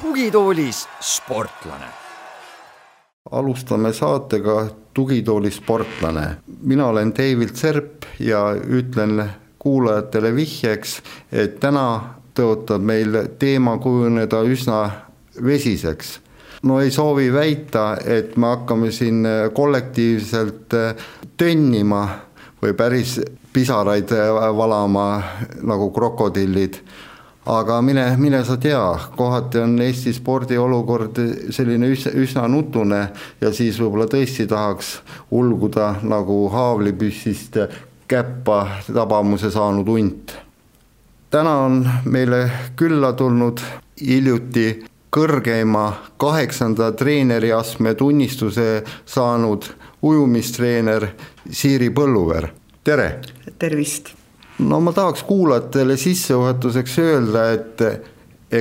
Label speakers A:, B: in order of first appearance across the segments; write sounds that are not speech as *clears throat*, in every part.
A: tugitoolis sportlane.
B: alustame saatega Tugitooli sportlane. mina olen David Serp ja ütlen kuulajatele vihjeks, et täna tõotab meil teema kujuneda üsna vesiseks. No ei soovi väita, et me hakkame siin kollektiivselt tönnima või päris pisaraid valama nagu krokodillid aga mine, mine sa tea, kohati on Eesti spordiolukord selline üsna, üsna nutune ja siis võib-olla tõesti tahaks ulguda nagu haavlipüssist käppa tabamuse saanud hunt. täna on meile külla tulnud hiljuti kõrgeima kaheksanda treeneriastme tunnistuse saanud ujumistreener Siiri Põlluveer, tere!
C: tervist!
B: no ma tahaks kuulajatele sissejuhatuseks öelda, et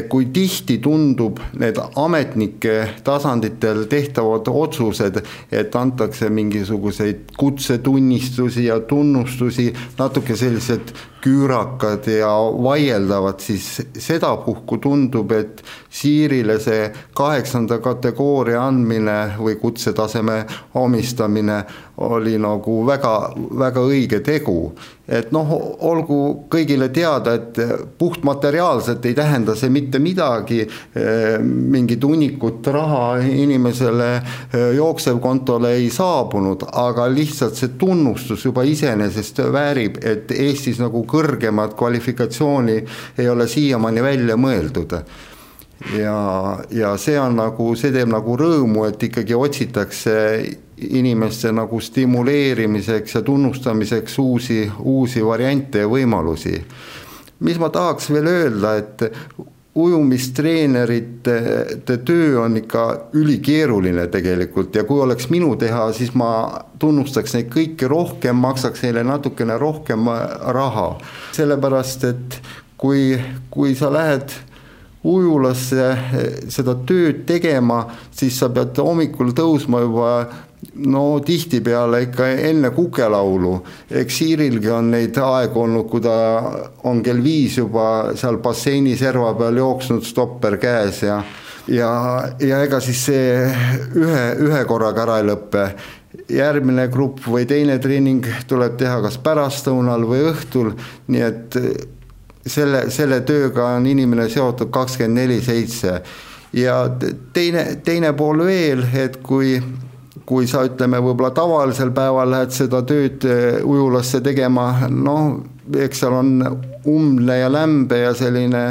B: kui tihti tundub need ametnike tasanditel tehtavad otsused, et antakse mingisuguseid kutsetunnistusi ja tunnustusi, natuke sellised küürakad ja vaieldavad, siis sedapuhku tundub, et Siirile see kaheksanda kategooria andmine või kutsetaseme omistamine oli nagu väga, väga õige tegu. et noh, olgu kõigile teada, et puhtmateriaalselt ei tähenda see mitte midagi, mingit hunnikut raha inimesele jooksevkontole ei saabunud, aga lihtsalt see tunnustus juba iseenesest väärib, et Eestis nagu kõrgemat kvalifikatsiooni ei ole siiamaani välja mõeldud ja, ja see on nagu, see teeb nagu rõõmu, et ikkagi otsitakse inimeste nagu stimuleerimiseks ja tunnustamiseks uusi, uusi variante ja võimalusi. mis ma tahaks veel öelda, et ujumistreenerite töö on ikka ülikeeruline tegelikult ja kui oleks minu teha, siis ma tunnustaks neid kõiki rohkem, maksaks neile natukene rohkem raha. sellepärast, et kui, kui sa lähed ujulasse seda tööd tegema, siis sa pead hommikul tõusma juba no tihtipeale ikka enne kukelaulu, eks Siirilgi on neid aegu olnud, kui ta on kell viis juba seal basseini serva peal jooksnud, stopper käes ja ja, ja ega siis see ühe, ühe korraga ära ei lõpe. järgmine grupp või teine treening tuleb teha kas pärastlõunal või õhtul, nii et selle, selle tööga on inimene seotud kakskümmend neli seitse ja teine, teine pool veel, et kui kui sa ütleme, võib-olla tavalisel päeval lähed seda tööd eh, ujulasse tegema, noh, eks seal on umble ja lämbe ja selline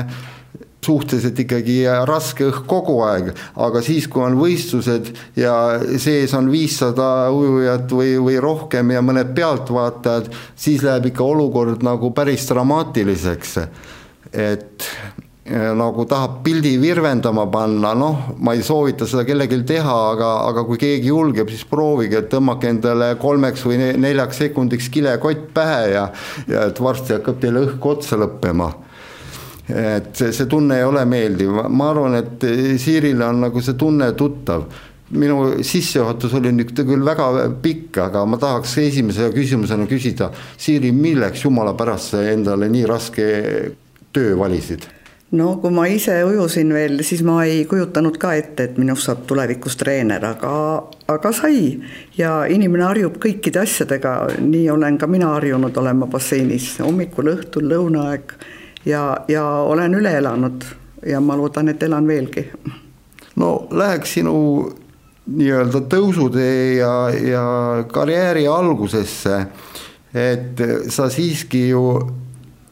B: suhteliselt ikkagi raske õhk kogu aeg, aga siis, kui on võistlused ja sees on viissada ujujat või, või rohkem ja mõned pealtvaatajad, siis läheb ikka olukord nagu päris dramaatiliseks. et nagu tahab pildi virvendama panna, noh, ma ei soovita seda kellelgi teha, aga, aga kui keegi julgeb, siis proovige, tõmmake endale kolmeks või neljaks sekundiks kilekott pähe ja, ja et varsti hakkab teil õhk otsa lõppema. Et see, see tunne ei ole meeldiv, ma arvan, et Siirile on nagu see tunne tuttav. Minu sissejuhatus oli nüüd küll väga pikk, aga ma tahaks esimese küsimusena küsida, Siiri, milleks jumala pärast sa endale nii raske töö valisid?
C: No kui ma ise ujusin veel, siis ma ei kujutanud ka ette, et minust saab tulevikus treener, aga, aga sai. ja inimene harjub kõikide asjadega, nii olen ka mina harjunud olema basseinis. Hommikul, õhtul, lõunaaeg. Ja, ja olen üle elanud. Ja ma loodan, et elan veelgi.
B: no läheks sinu nii-öelda tõusutee ja, ja karjääri algusesse, et sa siiski ju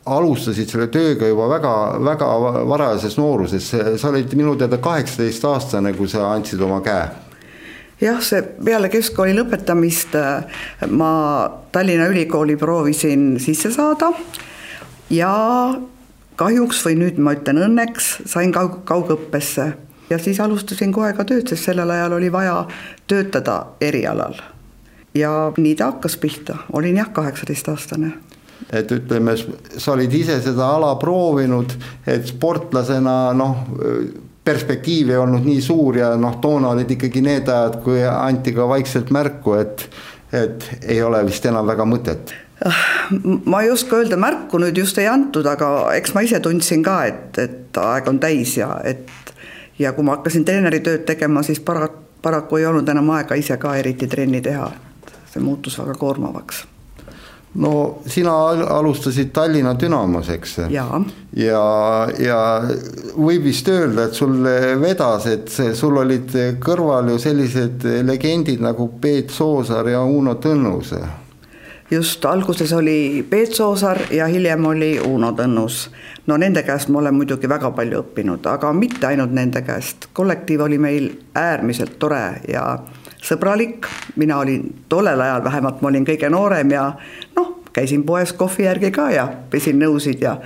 B: alustasid selle tööga juba väga, väga varajases nooruses, sa olid minu teada kaheksateistaastane, kui sa andsid oma käe.
C: Jah, see peale keskkooli lõpetamist äh, ma Tallinna Ülikooli proovisin sisse saada ja kahjuks või nüüd ma ütlen õnneks, sain kaug-, kaugõppesse. Ja siis alustasin kohe ka tööd, sest sellel ajal oli vaja töötada erialal. ja nii ta hakkas pihta, olin jah, kaheksateistaastane
B: et ütleme, sa olid ise seda ala proovinud, et sportlasena noh, perspektiiv ei olnud nii suur ja noh, toona olid ikkagi need ajad, kui anti ka vaikselt märku, et, et ei ole vist enam väga mõtet
C: ah, ma ei oska öelda, märku nüüd just ei antud, aga eks ma ise tundsin ka, et, et aeg on täis ja et ja kui ma hakkasin treeneritööd tegema, siis para-, paraku ei olnud enam aega ise ka eriti trenni teha. see muutus väga koormavaks
B: no sina alustasid Tallinna Dünamos, eks?
C: ja,
B: ja, ja võib vist öelda, et sul vedas, et sul olid kõrval ju sellised legendid nagu Peet Soosaar ja Uno Tõnnus.
C: just, alguses oli Peet Soosaar ja hiljem oli Uno Tõnnus. no nende käest ma olen muidugi väga palju õppinud, aga mitte ainult nende käest, kollektiiv oli meil äärmiselt tore ja sõbralik, mina olin tollel ajal vähemalt, ma olin kõige noorem ja noh, käisin poes kohvi järgi ka ja pesin nõusid ja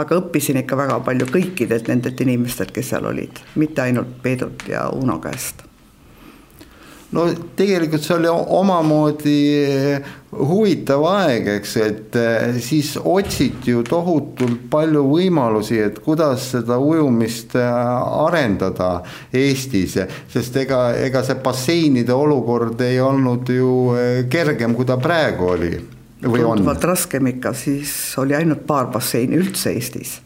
C: aga õppisin ikka väga palju kõikidelt nendelt inimestelt, kes seal olid, mitte ainult Peedut ja Uno käest
B: no tegelikult see oli omamoodi huvitav aeg, eks, et eh, siis otsiti ju tohutult palju võimalusi, et kuidas seda ujumist eh, arendada Eestis, sest ega, ega see basseinide olukord ei olnud ju eh, kergem, kui ta praegu oli.
C: tunduvalt raskem ikka, siis oli ainult paar basseini üldse Eestis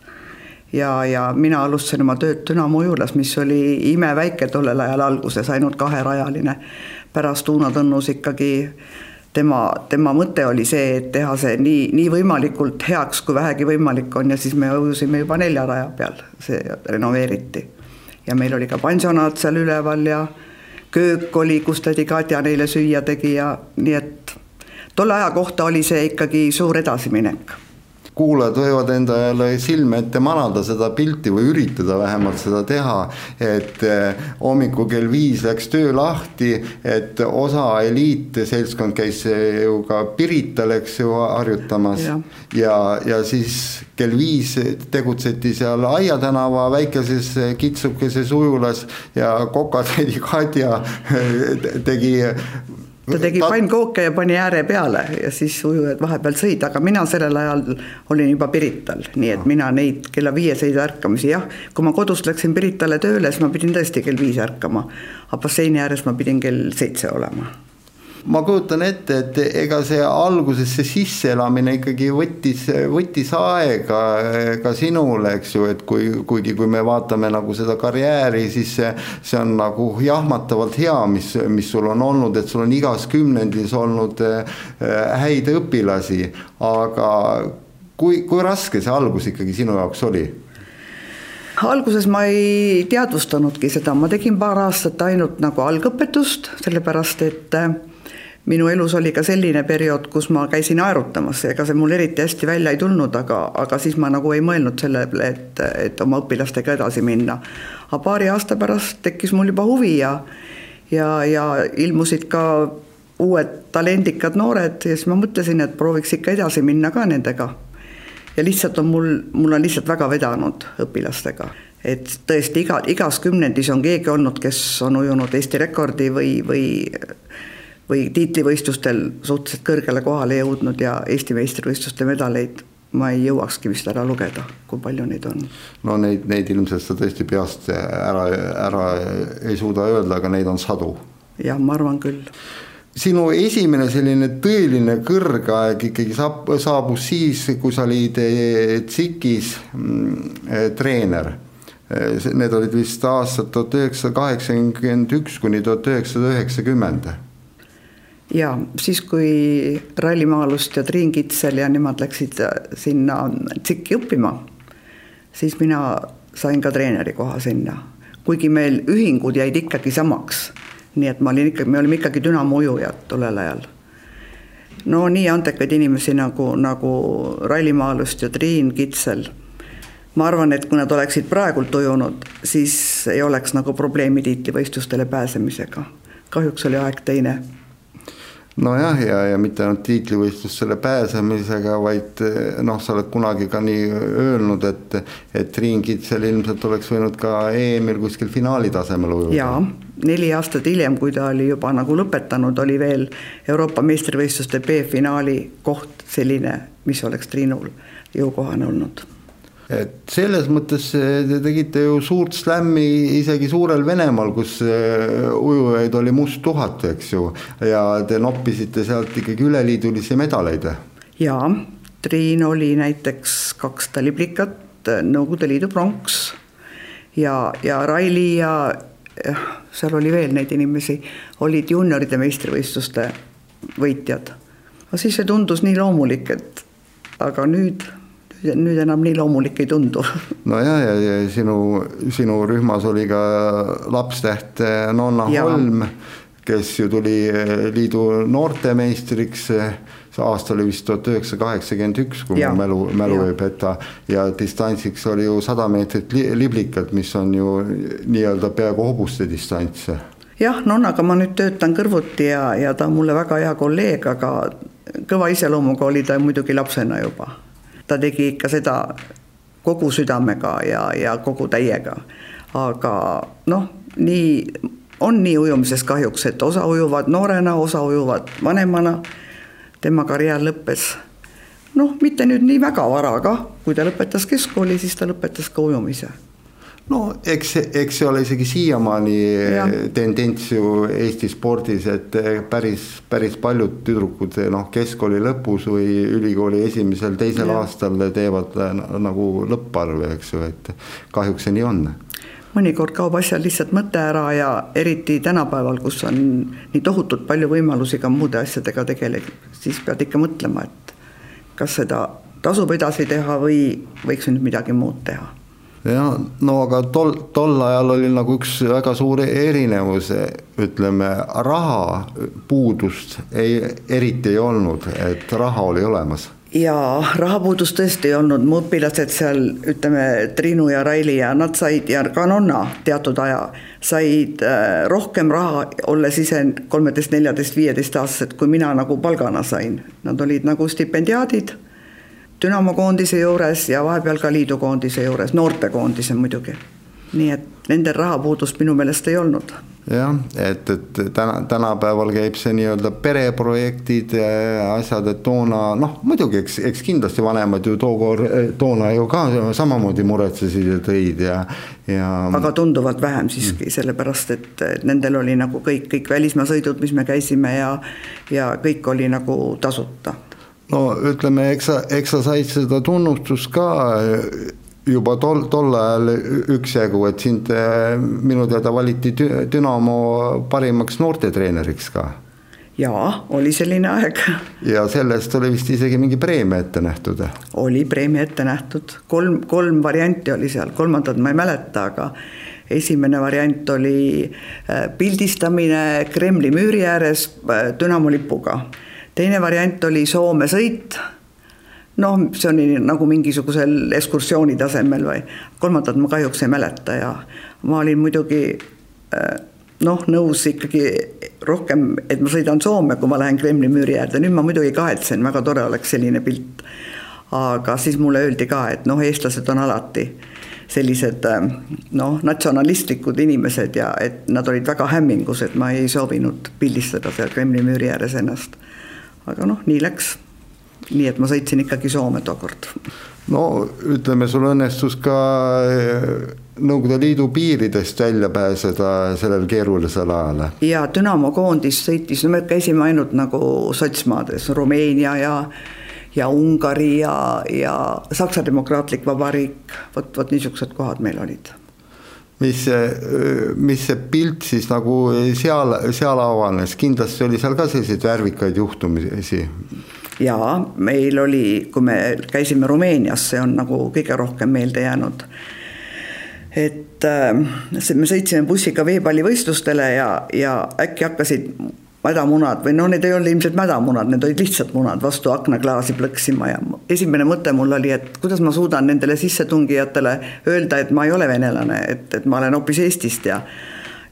C: ja, ja mina alustasin oma tööd Dünamo ujulas, mis oli imeväike tollel ajal alguses, ainult kaherajaline. pärast Uno Tõnnus ikkagi tema, tema mõte oli see, et teha see nii, nii võimalikult heaks, kui vähegi võimalik on ja siis me ujusime juba nelja raja peal, see renoveeriti. ja meil oli ka pansionaat seal üleval ja köök oli, kus tädi Katja neile süüa tegi ja nii et tolle aja kohta oli see ikkagi suur edasiminek
B: kuulajad võivad endale silme ette manada seda pilti või üritada vähemalt seda teha. et eh, hommikul kell viis läks töö lahti, et osa eliitseltskond käis ju ka Pirital, eks ju, harjutamas. ja, ja, ja siis kell viis tegutseti seal Aia tänava väikeses kitsukeses ujulas ja kokatädi Kadja *laughs* tegi
C: ta tegi ta... pannkooke ja pani ääre peale ja siis ujujad vahepeal sõid, aga mina sellel ajal olin juba Pirital, nii et mina neid kella viieseid ärkamisi, jah, kui ma kodust läksin Piritale tööle, siis ma pidin tõesti kell viis ärkama. aga basseini ääres ma pidin kell seitse olema
B: ma kujutan ette, et ega see algusesse sisseelamine ikkagi võttis, võttis aega ka sinul, eks ju, et kui, kuigi kui me vaatame nagu seda karjääri, siis see, see on nagu jahmatavalt hea, mis, mis sul on olnud, et sul on igas kümnendis olnud äh, häid õpilasi, aga kui, kui raske see algus ikkagi sinu jaoks oli?
C: alguses ma ei teadvustanudki seda, ma tegin paar aastat ainult nagu algõpetust, sellepärast et äh, minu elus oli ka selline periood, kus ma käisin aerutamas, ega see mul eriti hästi välja ei tulnud, aga, aga siis ma nagu ei mõelnud selle peale, et, et oma õpilastega edasi minna. aga paari aasta pärast tekkis mul juba huvi ja, ja, ja ilmusid ka uued talendikad noored ja siis ma mõtlesin, et prooviks ikka edasi minna ka nendega. ja lihtsalt on mul, mul on lihtsalt väga vedanud õpilastega et tõesti iga, igas kümnendis on keegi olnud, kes on ujunud Eesti rekordi või, või või tiitlivõistlustel suhteliselt kõrgele kohale jõudnud ja Eesti meistrivõistluste medaleid ma ei jõuakski vist ära lugeda, kui palju neid on.
B: no neid, neid ilmselt sa tõesti peast ära, ära ei suuda öelda, aga neid on sadu.
C: jah, ma arvan küll
B: sinu esimene selline tõeline kõrgaeg ikkagi saab, saabus siis, kui sa olid TSIK-is mm, eh, treener. Eh, need olid vist aastad tuhat üheksasada kaheksakümmend üks kuni tuhat üheksasada üheksakümmend
C: ja siis, kui rallimaalust ja Triin Kitsel ja nemad läksid sinna TSIK-i õppima, siis mina sain ka treeneri koha sinna, kuigi meil ühingud jäid ikkagi samaks. nii et ma olin ikkagi, me olime ikkagi Dünamo ujujad tollel ajal. no nii andekaid inimesi nagu, nagu rallimaalust ja Triin Kitsel. ma arvan, et kui nad oleksid praegult ujunud, siis ei oleks nagu probleemi tiitlivõistlustele pääsemisega. kahjuks oli aeg teine
B: nojah, ja, ja mitte ainult tiitlivõistlustele pääsemisega, vaid noh, sa oled kunagi ka nii öelnud, et, et Triin Kitsel ilmselt oleks võinud ka EM-il kuskil finaali tasemel ujuda.
C: jaa, neli aastat hiljem, kui ta oli juba nagu lõpetanud, oli veel Euroopa meistrivõistluste B-finaali koht selline, mis oleks Triinul jõukohane olnud
B: et selles mõttes te tegite ju suurt slämmi isegi suurel Venemaal, kus äh, ujujaid oli must tuhat, eks ju. ja te noppisite sealt ikkagi üleliidulisi medaleid.
C: jaa, Triin oli näiteks kaks taliplikat, Nõukogude Liidu pronks ja, ja Raili ja seal oli veel neid inimesi, olid juunioride meistrivõistluste võitjad. aga siis see tundus nii loomulik, et aga nüüd, nüüd enam nii loomulik ei tundu. *laughs*
B: nojah, ja, ja sinu, sinu rühmas oli ka lapstäht Nonna ja. Holm, kes ju tuli liidu noortemeistriks see aasta oli vist tuhat üheksasada kaheksakümmend üks, kui mu mälu, mälu ei peta. ja distantsiks oli ju sada meetrit li, liblikat, mis on ju nii-öelda peaaegu hobuste distants.
C: jah, nonnaga ma nüüd töötan kõrvuti ja, ja ta on mulle väga hea kolleeg, aga kõva iseloomuga oli ta muidugi lapsena juba. Ta tegi ikka seda kogu südamega ja, ja kogu täiega. aga noh, nii on nii ujumises kahjuks, et osa ujuvad noorena, osa ujuvad vanemana. Tema karjäär lõppes noh, mitte nüüd nii väga vara, aga kui ta lõpetas keskkooli, siis ta lõpetas ka ujumise
B: no eks, eks see ole isegi siiamaani tendents ju Eesti spordis, et päris, päris paljud tüdrukud noh, keskkooli lõpus või ülikooli esimesel-teisel aastal teevad nagu lõpparve, eks ju, et kahjuks see nii on.
C: Mõnikord kaob asjal lihtsalt mõte ära ja eriti tänapäeval, kus on nii tohutult palju võimalusi ka muude asjadega tegeleda, siis pead ikka mõtlema, et kas seda tasub edasi teha või võiks nüüd midagi muud teha
B: jah, no aga tol, tol ajal oli nagu üks väga suur erinevus, ütleme raha puudust ei, eriti ei olnud, et raha oli olemas.
C: Ja rahapuudust tõesti ei olnud, mu õpilased seal ütleme, Triinu ja Raili ja nad said ja ka Nonna teatud aja said äh, rohkem raha, olles ise kolmeteist, neljateist, viieteist aastased, kui mina nagu palgana sain. Nad olid nagu stipendiaadid Dünamo koondise juures ja vahepeal ka liidu koondise juures, noortekoondise muidugi. nii et nendel rahapuudust minu meelest ei olnud
B: jah, et, et täna, tänapäeval käib see nii-öelda pereprojektid, asjad, et toona noh, muidugi eks, eks kindlasti vanemad ju tookord, toona ju ka samamoodi muretsesid ja tõid ja, ja.
C: aga tunduvalt vähem siiski sellepärast et nendel oli nagu kõik, kõik välismaa sõidud, mis me käisime ja, ja kõik oli nagu tasuta
B: no ütleme, eks sa, eks sa said seda tunnustust ka juba tol, tol ajal üksjagu, et sind eh, minu teada valiti Dünamo parimaks noortetreeneriks ka.
C: jaa, oli selline aeg.
B: ja sellest oli vist isegi mingi preemia ette nähtud?
C: oli preemia ette nähtud, kolm, kolm varianti oli seal, kolmandat ma ei mäleta, aga esimene variant oli eh, pildistamine Kremli müüri ääres eh, Dünamo lipuga. Teine variant oli Soome sõit noh, see oli nagu mingisugusel ekskursiooni tasemel või kolmandat ma kahjuks ei mäleta ja ma olin muidugi äh, noh, nõus ikkagi rohkem, et ma sõidan Soome, kui ma lähen Kremli müüri äärde, nüüd ma muidugi kahetsen, väga tore oleks selline pilt. aga siis mulle öeldi ka, et noh, eestlased on alati sellised äh, noh, natsionalistlikud inimesed ja et nad olid väga hämmingus, et ma ei soovinud pildistada seal Kremli müüri ääres ennast. Aga noh, nii läks nii et ma sõitsin ikkagi Soome tookord.
B: no ütleme, sul õnnestus ka eh, Nõukogude Liidu piiridest välja pääseda sellel keerulisel ajal.
C: ja Dünamo koondis sõitis, no me käisime ainult nagu sotsmaades, Rumeenia ja ja Ungari ja, ja Saksa Demokraatlik Vabariik, vot, vot niisugused kohad meil olid
B: mis see, mis see pilt siis nagu seal, seal avanes, kindlasti oli seal ka selliseid värvikaid juhtumisi
C: jaa, meil oli, kui me käisime Rumeenias, see on nagu kõige rohkem meelde jäänud. et äh, me sõitsime bussiga veepallivõistlustele ja, ja äkki hakkasid mädamunad või no need ei olnud ilmselt mädamunad, need olid lihtsalt munad vastu aknaklaasi plõksima ja esimene mõte mul oli, et kuidas ma suudan nendele sissetungijatele öelda, et ma ei ole venelane, et, et ma olen hoopis Eestist ja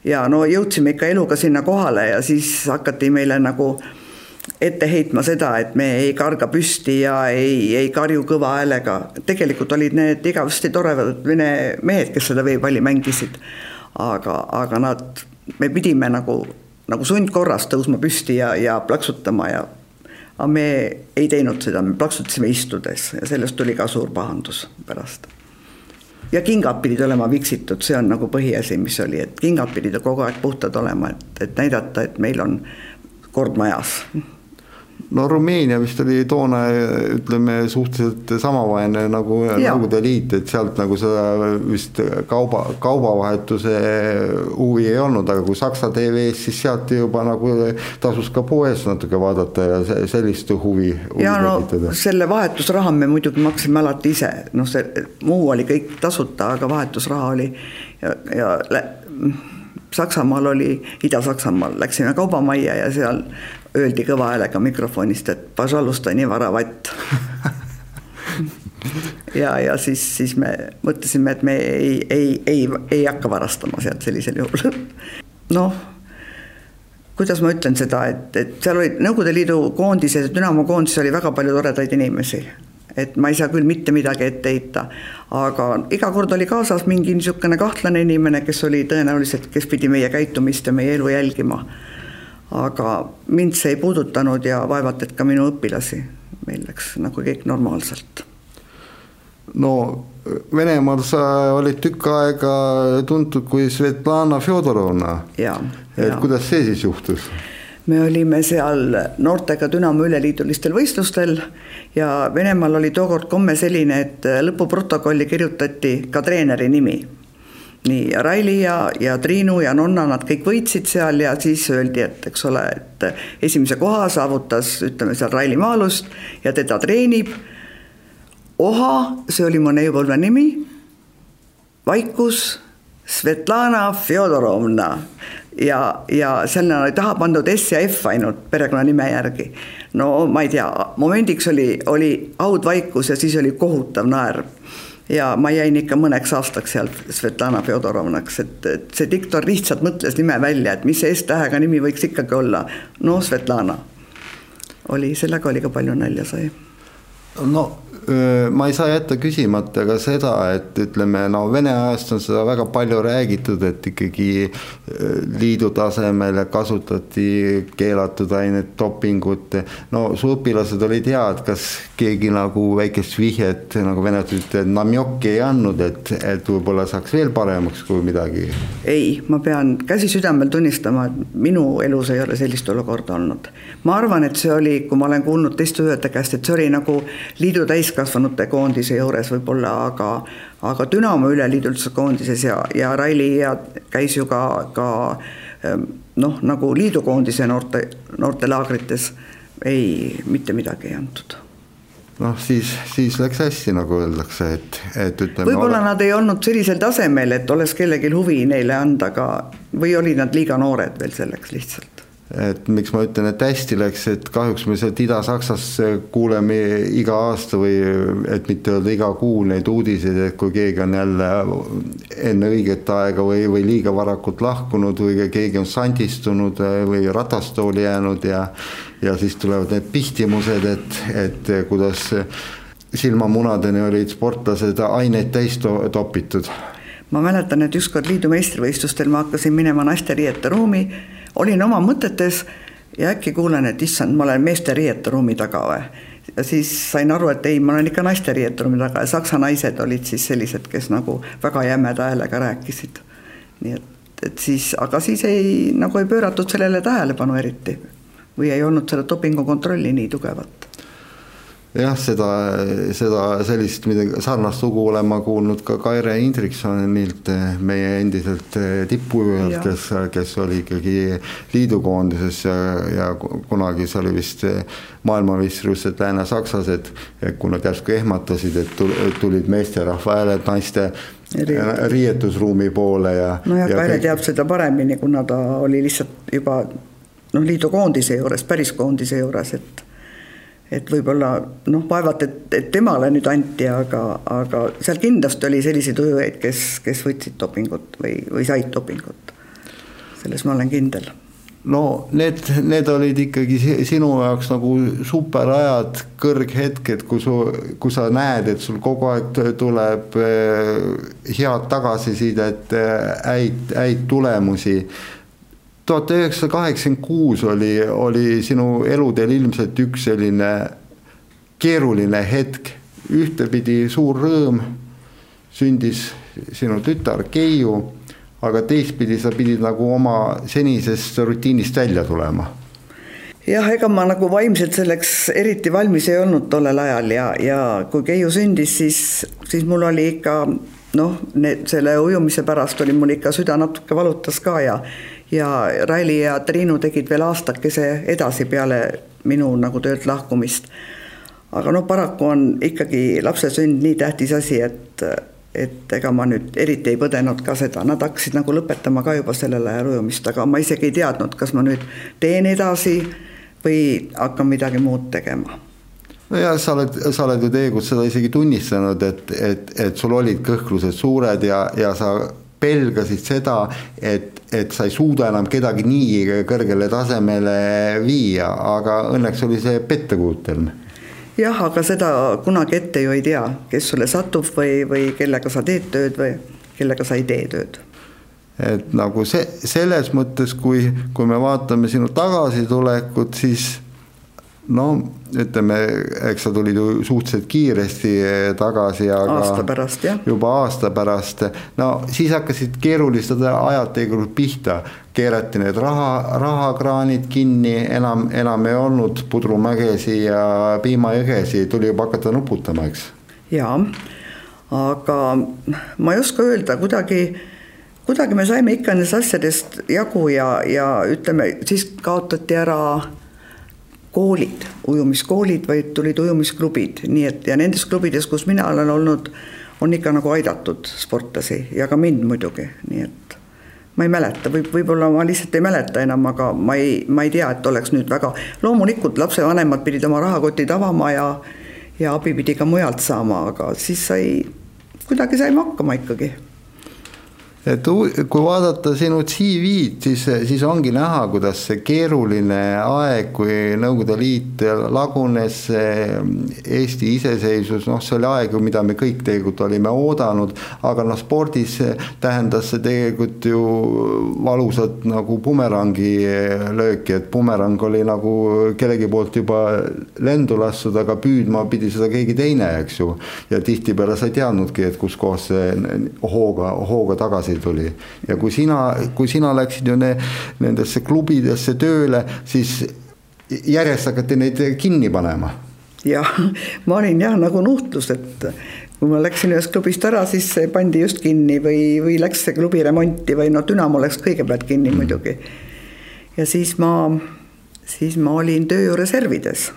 C: ja no jõudsime ikka eluga sinna kohale ja siis hakati meile nagu ette heitma seda, et me ei karga püsti ja ei, ei karju kõva häälega. tegelikult olid need igavesti toredad vene mehed, kes seda veepalli mängisid. aga, aga nad, me pidime nagu, nagu sundkorras tõusma püsti ja, ja plaksutama ja aga me ei teinud seda, me plaksutasime istudes ja sellest tuli ka suur pahandus pärast. Ja kingad pidid olema viksitud, see on nagu põhiasi, mis oli, et kingad pidid kogu aeg puhtad olema, et, et näidata, et meil on kord majas
B: no Rumeenia vist oli toona ütleme suhteliselt samavaene nagu Nõukogude Liit, et sealt nagu seda vist kauba, kaubavahetuse huvi ei olnud, aga kui Saksa TV-s, siis sealt juba nagu tasus ka poes natuke vaadata ja sellist huvi, huvi.
C: ja no tekitada. selle vahetusraha me muidugi maksime alati ise, noh, see muu oli kõik tasuta, aga vahetusraha oli ja, ja Saksamaal oli, Ida-Saksamaal läksime kaubamajja ja seal öeldi kõva häälega mikrofonist, et pažalusta nii varavatt *laughs* ja, ja siis, siis me mõtlesime, et me ei, ei, ei, ei hakka varastama sealt sellisel juhul. *laughs* noh, kuidas ma ütlen seda, et, et seal olid Nõukogude Liidu koondised, Dünamo koondises oli väga palju toredaid inimesi et ma ei saa küll mitte midagi ette heita, aga iga kord oli kaasas mingi niisugune kahtlane inimene, kes oli tõenäoliselt, kes pidi meie käitumist ja meie elu jälgima. Aga mind see ei puudutanud ja vaevalt, et ka minu õpilasi, meil läks nagu kõik normaalselt.
B: no Venemaal sa olid tükk aega tuntud kui Svetlana Fjodorovna. et kuidas see siis juhtus?
C: me olime seal noortega Dünamo üleliidulistel võistlustel ja Venemaal oli tookord komme selline, et lõpuprotokolli kirjutati ka treeneri nimi. Nii Raili ja, ja Triinu ja Nonna, nad kõik võitsid seal ja siis öeldi, et eks ole, et esimese koha saavutas, ütleme seal Raili Maalust ja teda treenib. Oha, see oli mu neiupõlve nimi. vaikus Svetlana Fjodorovna ja, ja sinna oli taha pandud S ja F ainult perekonnanime järgi. no ma ei tea, momendiks oli, oli haudvaikus ja siis oli kohutav naerv. Ja ma jäin ikka mõneks aastaks seal Svetlana Fjodorovnaks, et, et see diktor lihtsalt mõtles nime välja, et mis see S-tähega nimi võiks ikkagi olla. no Svetlana oli, sellega oli ka palju nalja sai.
B: no ma ei saa jätta küsimata ka seda, et ütleme, no Vene ajast on seda väga palju räägitud, et ikkagi liidu tasemel kasutati keelatud ainet, dopingut. no su õpilased olid head, kas keegi nagu väikest vihjet nagu venelased ütlevad, namjokki ei andnud, et, et võib-olla saaks veel paremaks kui midagi?
C: ei, ma pean käsi südamel tunnistama, et minu elus ei ole sellist olukorda olnud. ma arvan, et see oli, kui ma olen kuulnud teiste õdede käest, et see oli nagu liidu täis täiskasvanute koondise juures võib-olla, aga aga Dünamo üleliidulise koondises ja, ja Raili ja käis ju ka, ka ehm, noh, nagu liidukoondise noorte, noortelaagrites ei, mitte midagi ei antud
B: noh, siis, siis läks hästi, nagu öeldakse, et, et ütleme.
C: võib-olla ole... nad ei olnud sellisel tasemel, et oleks kellelgi huvi neile anda, aga või olid nad liiga noored veel selleks lihtsalt
B: et miks ma ütlen, et hästi läks, et kahjuks me sealt Ida-Saksas kuuleme iga aasta või et mitte öelda iga kuu neid uudiseid, et kui keegi on jälle enne õiget aega või, või liiga varakult lahkunud või keegi on sandistunud või ratastooli jäänud ja ja siis tulevad need pihtimused, et, et kuidas silmamunadeni olid sportlased aineid täis to topitud.
C: ma mäletan, et ükskord liidu meistrivõistlustel ma hakkasin minema naisteriiete ruumi olin oma mõtetes ja äkki kuulen, et issand, ma olen meeste riieturuumi taga või. ja siis sain aru, et ei, ma olen ikka naiste riieturuumi taga ja saksa naised olid siis sellised, kes nagu väga jämeda häälega rääkisid. nii et, et siis, aga siis ei, nagu ei pööratud sellele tähelepanu eriti või ei olnud seda dopingukontrolli nii tugevat
B: jah, seda, seda sellist midagi sarnast lugu olen ma kuulnud ka Kaire Indriksonilt, meie endiselt tippujujalt, kes, kes oli ikkagi liidukoondises ja, ja kunagi see oli vist maailmameistrivõistlused Lääne-Saksas, et, kui nad järsku ehmatasid, et tulid meesterahva hääled naiste riietusruumi poole ja.
C: nojah, Kaire kõik... teab seda paremini, kuna ta oli lihtsalt juba noh, liidukoondise juures, päris koondise juures, et et võib-olla noh, vaevalt, et, et temale nüüd anti, aga, aga seal kindlasti oli selliseid ujujaid, kes, kes võtsid dopingut või, või said dopingut. selles ma olen kindel
B: no need, need olid ikkagi sinu jaoks nagu superajad, kõrghetked, kui su, kui sa näed, et sul kogu aeg tuleb eh, head tagasisidet, eh, häid, häid tulemusi tuhat üheksasada kaheksakümmend kuus oli, oli sinu eluteel ilmselt üks selline keeruline hetk, ühtepidi suur rõõm, sündis sinu tütar Keiu, aga teistpidi sa pidid nagu oma senisest rutiinist välja tulema.
C: Jah, ega ma nagu vaimselt selleks eriti valmis ei olnud tollel ajal ja, ja kui Keiu sündis, siis, siis mul oli ikka noh, selle ujumise pärast oli mul ikka süda natuke valutas ka ja ja Raili ja Triinu tegid veel aastakese edasi peale minu nagu töölt lahkumist. aga noh, paraku on ikkagi lapse sünd nii tähtis asi, et, et ega ma nüüd eriti ei põdenud ka seda, nad hakkasid nagu lõpetama ka juba sellel ajal ujumist, aga ma isegi ei teadnud, kas ma nüüd teen edasi või hakkan midagi muud tegema
B: nojah, sa oled, sa oled ju tegelikult seda isegi tunnistanud, et, et, et sul olid kõhklused suured ja, ja sa pelgasid seda, et, et sa ei suuda enam kedagi nii kõrgele tasemele viia, aga õnneks oli see pettekujutelm
C: jah, aga seda kunagi ette ju ei tea, kes sulle satub või, või kellega sa teed tööd või kellega sa ei tee tööd.
B: Et nagu see, selles mõttes, kui, kui me vaatame sinu tagasitulekut, siis no ütleme, eks sa tulid ju suhteliselt kiiresti tagasi, aga
C: aasta pärast, jah.
B: juba aasta pärast, no siis hakkasid keerulised ajad tegelikult pihta. keerati need raha, rahakraanid kinni, enam, enam ei olnud pudrumägesi ja piimajõgesi, tuli juba hakata nuputama, eks.
C: jaa, aga ma ei oska öelda, kuidagi kuidagi me saime ikka nendest asjadest jagu ja, ja ütleme, siis kaotati ära koolid, ujumiskoolid, vaid tulid ujumisklubid, nii et ja nendes klubides, kus mina olen olnud, on ikka nagu aidatud sportlasi ja ka mind muidugi, nii et ma ei mäleta, võib, võib-olla ma lihtsalt ei mäleta enam, aga ma ei, ma ei tea, et oleks nüüd väga, loomulikult lapsevanemad pidid oma rahakotid avama ja ja abi pidi ka mujalt saama, aga siis sai, kuidagi saime hakkama ikkagi
B: et kui vaadata sinu CV-d, siis, siis ongi näha, kuidas see keeruline aeg, kui Nõukogude Liit lagunes, Eesti iseseisvus, noh, see oli aeg, mida me kõik tegelikult olime oodanud, aga noh, spordis tähendas see tegelikult ju valusat nagu bumerangi lööki, et bumerang oli nagu kellegi poolt juba lendu lastud, aga püüdma pidi seda keegi teine, eks ju. ja tihtipeale sa ei teadnudki, et kuskohast see hooga, hooga tagasi tagasi tuli. ja kui sina, kui sina läksid ju ne, nendesse klubidesse tööle, siis järjest hakati neid kinni panema.
C: jah, ma olin jah nagu nuhtlus, et kui ma läksin ühest klubist ära, siis see pandi just kinni või, või läks see klubi remonti või no Dünamo läks kõigepealt kinni mm. muidugi. ja siis ma, siis ma olin tööjõureservides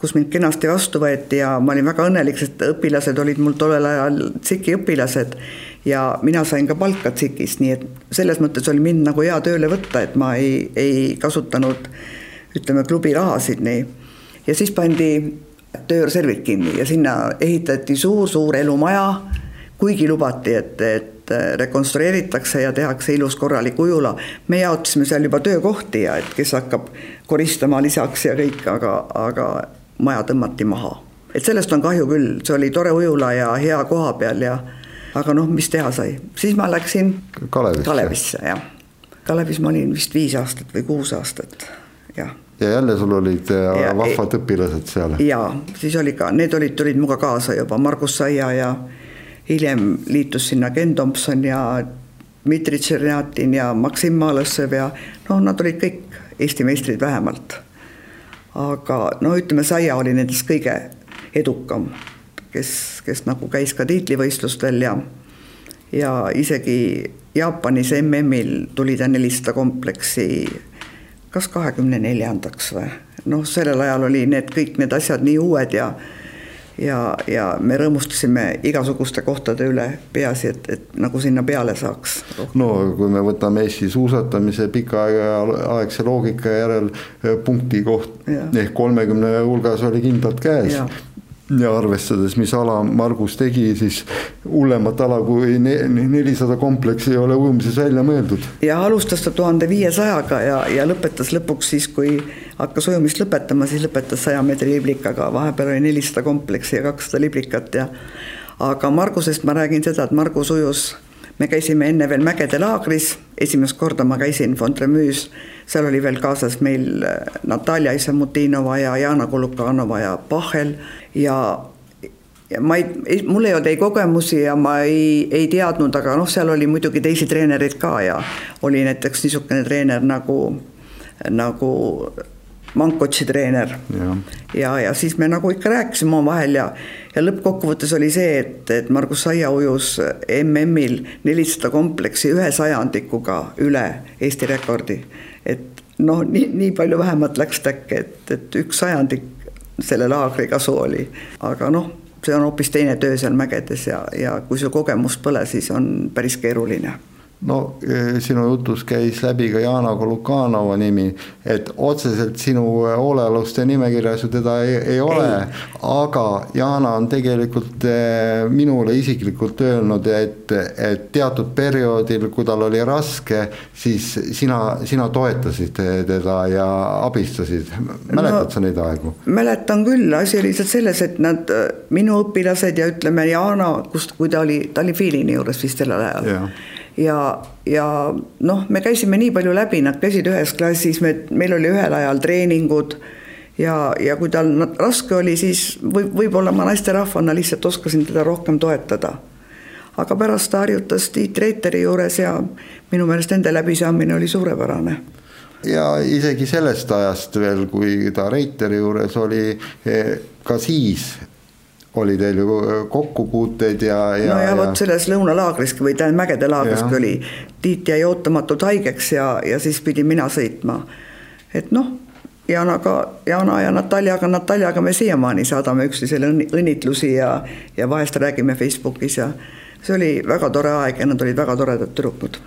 C: kus mind kenasti vastu võeti ja ma olin väga õnnelik, sest õpilased olid mul tollel ajal tsiki õpilased ja mina sain ka palka TSIK-ist, nii et selles mõttes oli mind nagu hea tööle võtta, et ma ei, ei kasutanud ütleme, klubi rahasid nii. ja siis pandi tööreservid kinni ja sinna ehitati suur-suur elumaja, kuigi lubati, et, et rekonstrueeritakse ja tehakse ilus korralik ujula. me jaotasime seal juba töökohti ja et kes hakkab koristama lisaks ja kõik, aga, aga maja tõmmati maha. et sellest on kahju küll, see oli tore ujula ja hea koha peal ja aga noh, mis teha sai, siis ma läksin
B: Kalevisse,
C: Kalevisse, jah. Kalevis ma olin vist viis aastat või kuus aastat, jah.
B: ja jälle sul olid äh, ja, vahvad õpilased seal?
C: jaa, siis oli ka, need olid, tulid minuga kaasa juba, Margus Saia ja hiljem liitus sinna Ken Tomson ja Dmitri Tšernjatin ja Maksim Malõssev ja noh, nad olid kõik Eesti meistrid vähemalt. aga no ütleme, Saia oli nendest kõige edukam kes, kes nagu käis ka tiitlivõistlustel ja ja isegi Jaapanis MM-il tuli ta nelisada kompleksi kas kahekümne neljandaks või noh, sellel ajal oli need kõik need asjad nii uued ja ja, ja me rõõmustasime igasuguste kohtade üle, peaasi, et, et nagu sinna peale saaks.
B: no kui me võtame Eesti suusatamise pikaaegse loogika järel punkti koht ja. ehk kolmekümne hulgas oli kindlalt käes ja arvestades, mis ala Margus tegi, siis hullemat ala kui nelisada kompleksi ei ole ujumises välja mõeldud.
C: ja alustas ta tuhande viiesajaga ja, ja lõpetas lõpuks siis, kui hakkas ujumist lõpetama, siis lõpetas saja meetri liblikaga, vahepeal oli nelisada kompleksi ja kakssada liblikat ja aga Margusest ma räägin seda, et Margus ujus me käisime enne veel Mägede laagris, esimest korda ma käisin Fondremüüs, seal oli veel kaasas meil Natalja Isamutinova ja Jana Kulukanova ja Pahel. Ja ja ma ei, mul ei olnud ei kogemusi ja ma ei, ei teadnud, aga noh, seal oli muidugi teisi treenereid ka ja oli näiteks niisugune treener nagu, nagu Mankotši treener. ja, ja, ja siis me nagu ikka rääkisime omavahel ja, ja lõppkokkuvõttes oli see, et, et Margus Saia ujus MM-il nelisada kompleksi ühe sajandikuga üle Eesti rekordi. et noh, nii, nii palju vähemalt läks ta äkki, et, et üks sajandik selle laagri kasu oli, aga noh see on hoopis teine töö seal mägedes ja, ja kui sul kogemust pole, siis on päris keeruline
B: no e, sinu jutus käis läbi ka Jana Kolukanova nimi, et otseselt sinu hoolealuste nimekirjas ju teda ei, ei ole, aga Jana on tegelikult e, minule isiklikult öelnud, et, et teatud perioodil, kui tal oli raske, siis sina, sina toetasid teda ja abistasid, mäletad no, sa neid aegu?
C: mäletan küll, asi oli lihtsalt selles, et nad, minu õpilased ja ütleme, Jana, kust, kui ta oli, ta oli Filini juures vist sellel ajal. Ja, ja noh, me käisime nii palju läbi, nad käisid ühes klassis, me, meil oli ühel ajal treeningud ja, ja kui tal raske oli, siis võib, võib-olla ma naisterahvana lihtsalt oskasin teda rohkem toetada. aga pärast ta harjutas Tiit Reiteri juures ja minu meelest nende läbisaamine oli suurepärane
B: ja isegi sellest ajast veel, kui ta Reiteri juures oli, eh, ka siis oli teil ju äh, kokkupuuteid ja,
C: ja. no ja, ja vot selles lõunalaagriski või tähendab mägede laagriski oli, Tiit jäi ootamatult haigeks ja, ja siis pidin mina sõitma. et noh, Janaga, Jana ja Nataljaga, Nataljaga me siiamaani saadame üksteisele õnnitlusi ja, ja vahest räägime Facebookis ja see oli väga tore aeg ja nad olid väga toredad tüdrukud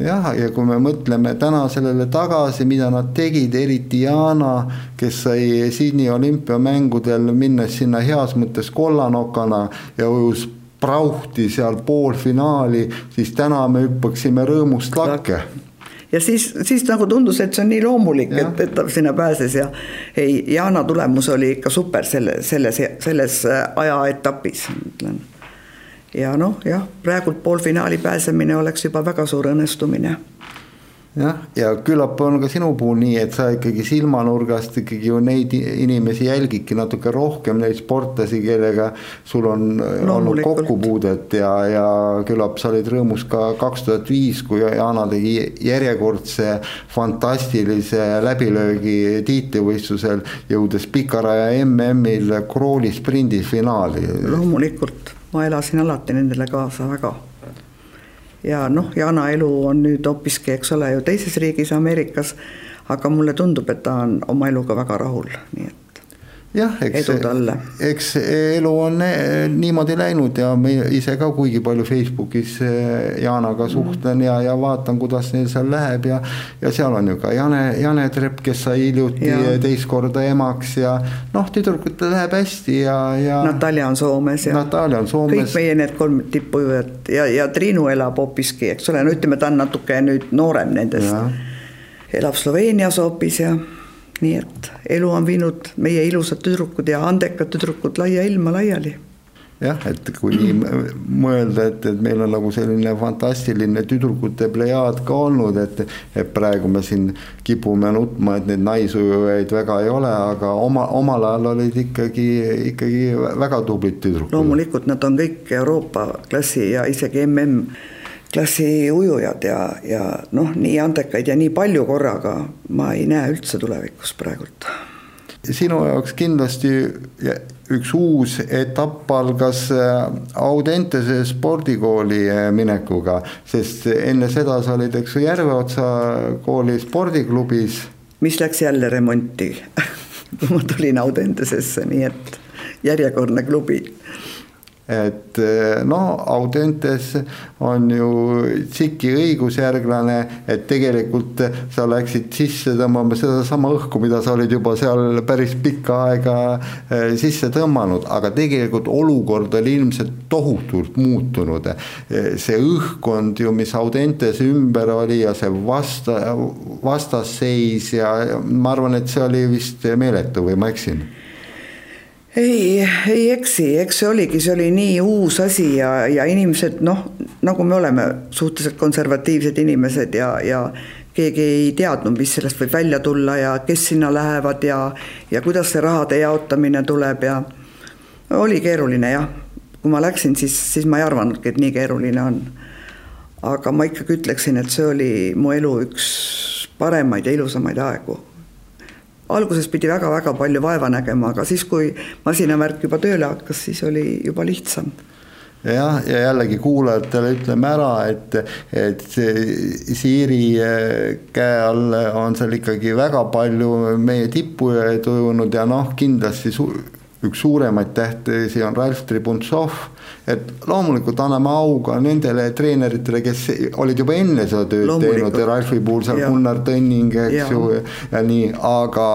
B: jah, ja kui me mõtleme täna sellele tagasi, mida nad tegid, eriti Yana, kes sai Sydney olümpiamängudel minnes sinna heas mõttes kollanokana ja ujus prauhti seal poolfinaali, siis täna me hüppaksime rõõmust lakke.
C: Ja siis, siis nagu tundus, et see on nii loomulik, et, et ta sinna pääses ja ei, Yana tulemus oli ikka super selle, selles, selles ajaetapis, ütlen ja noh, jah, praegult poolfinaali pääsemine oleks juba väga suur õnnestumine.
B: Jah, ja küllap on ka sinu puhul nii, et sa ikkagi silmanurgast ikkagi ju neid inimesi jälgidki natuke rohkem, neid sportlasi, kellega sul on olnud kokkupuudet ja, ja küllap sa olid rõõmus ka kaks tuhat viis, kui Jana tegi järjekordse fantastilise läbilöögi tiitlivõistlusel, jõudes pikaraja MM-il krooli sprindi finaali.
C: loomulikult ma elasin alati nendele kaasa väga. ja noh, Jana elu on nüüd hoopiski, eks ole ju teises riigis Ameerikas, aga mulle tundub, et ta on oma eluga väga rahul, nii et
B: jah, eks, eks elu on niimoodi läinud ja me ise ka kuigi palju Facebookis eh, Jaanaga mm. suhtlen ja, ja vaatan, kuidas neil seal läheb ja. ja seal on ju ka Jane, Jane Trepp, kes sai hiljuti ja. teist korda emaks ja noh, tüdrukutel läheb hästi ja, ja.
C: Natalja on Soomes ja.
B: Natalja on Soomes.
C: kõik meie need kolm tippujujat ja, ja Triinu elab hoopiski, eks ole, no ütleme, ta on natuke nüüd noorem nendest. elab Sloveenias hoopis ja nii et elu on viinud meie ilusad tüdrukud ja andekad tüdrukud laia ilma laiali
B: jah, et kui *clears throat* mõelda, et, et meil on nagu selline fantastiline tüdrukute plejaad ka olnud, et, et praegu me siin kipume nutma, et neid naisujujaid väga ei ole, aga oma, omal ajal olid ikkagi, ikkagi väga tublid tüdrukud.
C: loomulikult nad on kõik Euroopa klassi ja isegi mm klassi ujujad ja, ja noh, nii andekaid ja nii palju korraga ma ei näe üldse tulevikus praegult.
B: sinu jaoks kindlasti üks uus etapp algas äh, Audentese spordikooli äh, minekuga, sest enne seda sa olid, eks ju, Järveotsa kooli spordiklubis.
C: mis läks jälle remonti kui *laughs* ma tulin Audentesesse, nii et järjekordne klubi
B: et eh, no Audentes on ju tsiki õigusjärglane, et tegelikult sa läksid sisse tõmbama sedasama õhku, mida sa olid juba seal päris pikka aega eh, sisse tõmmanud, aga tegelikult olukord oli ilmselt tohutult muutunud. Eh, see õhkkond ju, mis Audentes ümber oli ja see vasta, vastasseis ja ma arvan, et see oli vist meeletu või ma eksin
C: ei, ei eksi, eks see oligi, see oli nii uus asi ja, ja inimesed noh, nagu me oleme suhteliselt konservatiivsed inimesed ja, ja keegi ei teadnud, mis sellest võib välja tulla ja kes sinna lähevad ja, ja kuidas see rahade jaotamine tuleb ja oli keeruline jah, kui ma läksin, siis, siis ma ei arvanudki, et nii keeruline on. aga ma ikkagi ütleksin, et see oli mu elu üks paremaid ja ilusamaid aegu. Alguses pidi väga-väga palju vaeva nägema, aga siis, kui masinavärk juba tööle hakkas, siis oli juba lihtsam.
B: Jah, ja jällegi kuulajatele ütleme ära, et, et Siiri eh, käe all on seal ikkagi väga palju meie tippujaid ujunud ja noh, kindlasti su üks suuremaid tähtesi on Ralf Tribuntsov. et loomulikult anname au ka nendele treeneritele, kes olid juba enne seda tööd teinud ja Ralfi puhul seal Gunnar Tõnning, eks ja. ju, ja nii, aga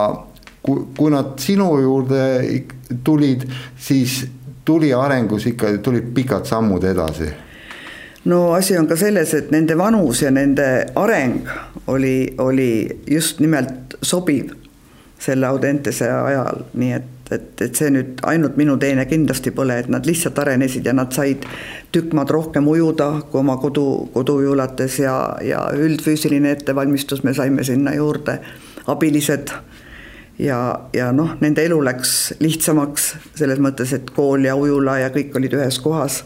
B: kui, kui nad sinu juurde tulid, siis tuli arengus ikka, tulid pikad sammud edasi?
C: no asi on ka selles, et nende vanus ja nende areng oli, oli just nimelt sobiv selle Audentese ajal, nii et, et, et see nüüd ainult minu teene kindlasti pole, et nad lihtsalt arenesid ja nad said tükk maad rohkem ujuda kui oma kodu, koduujulates ja, ja üldfüüsiline ettevalmistus me saime sinna juurde, abilised ja, ja noh, nende elu läks lihtsamaks selles mõttes, et kool ja ujula ja kõik olid ühes kohas.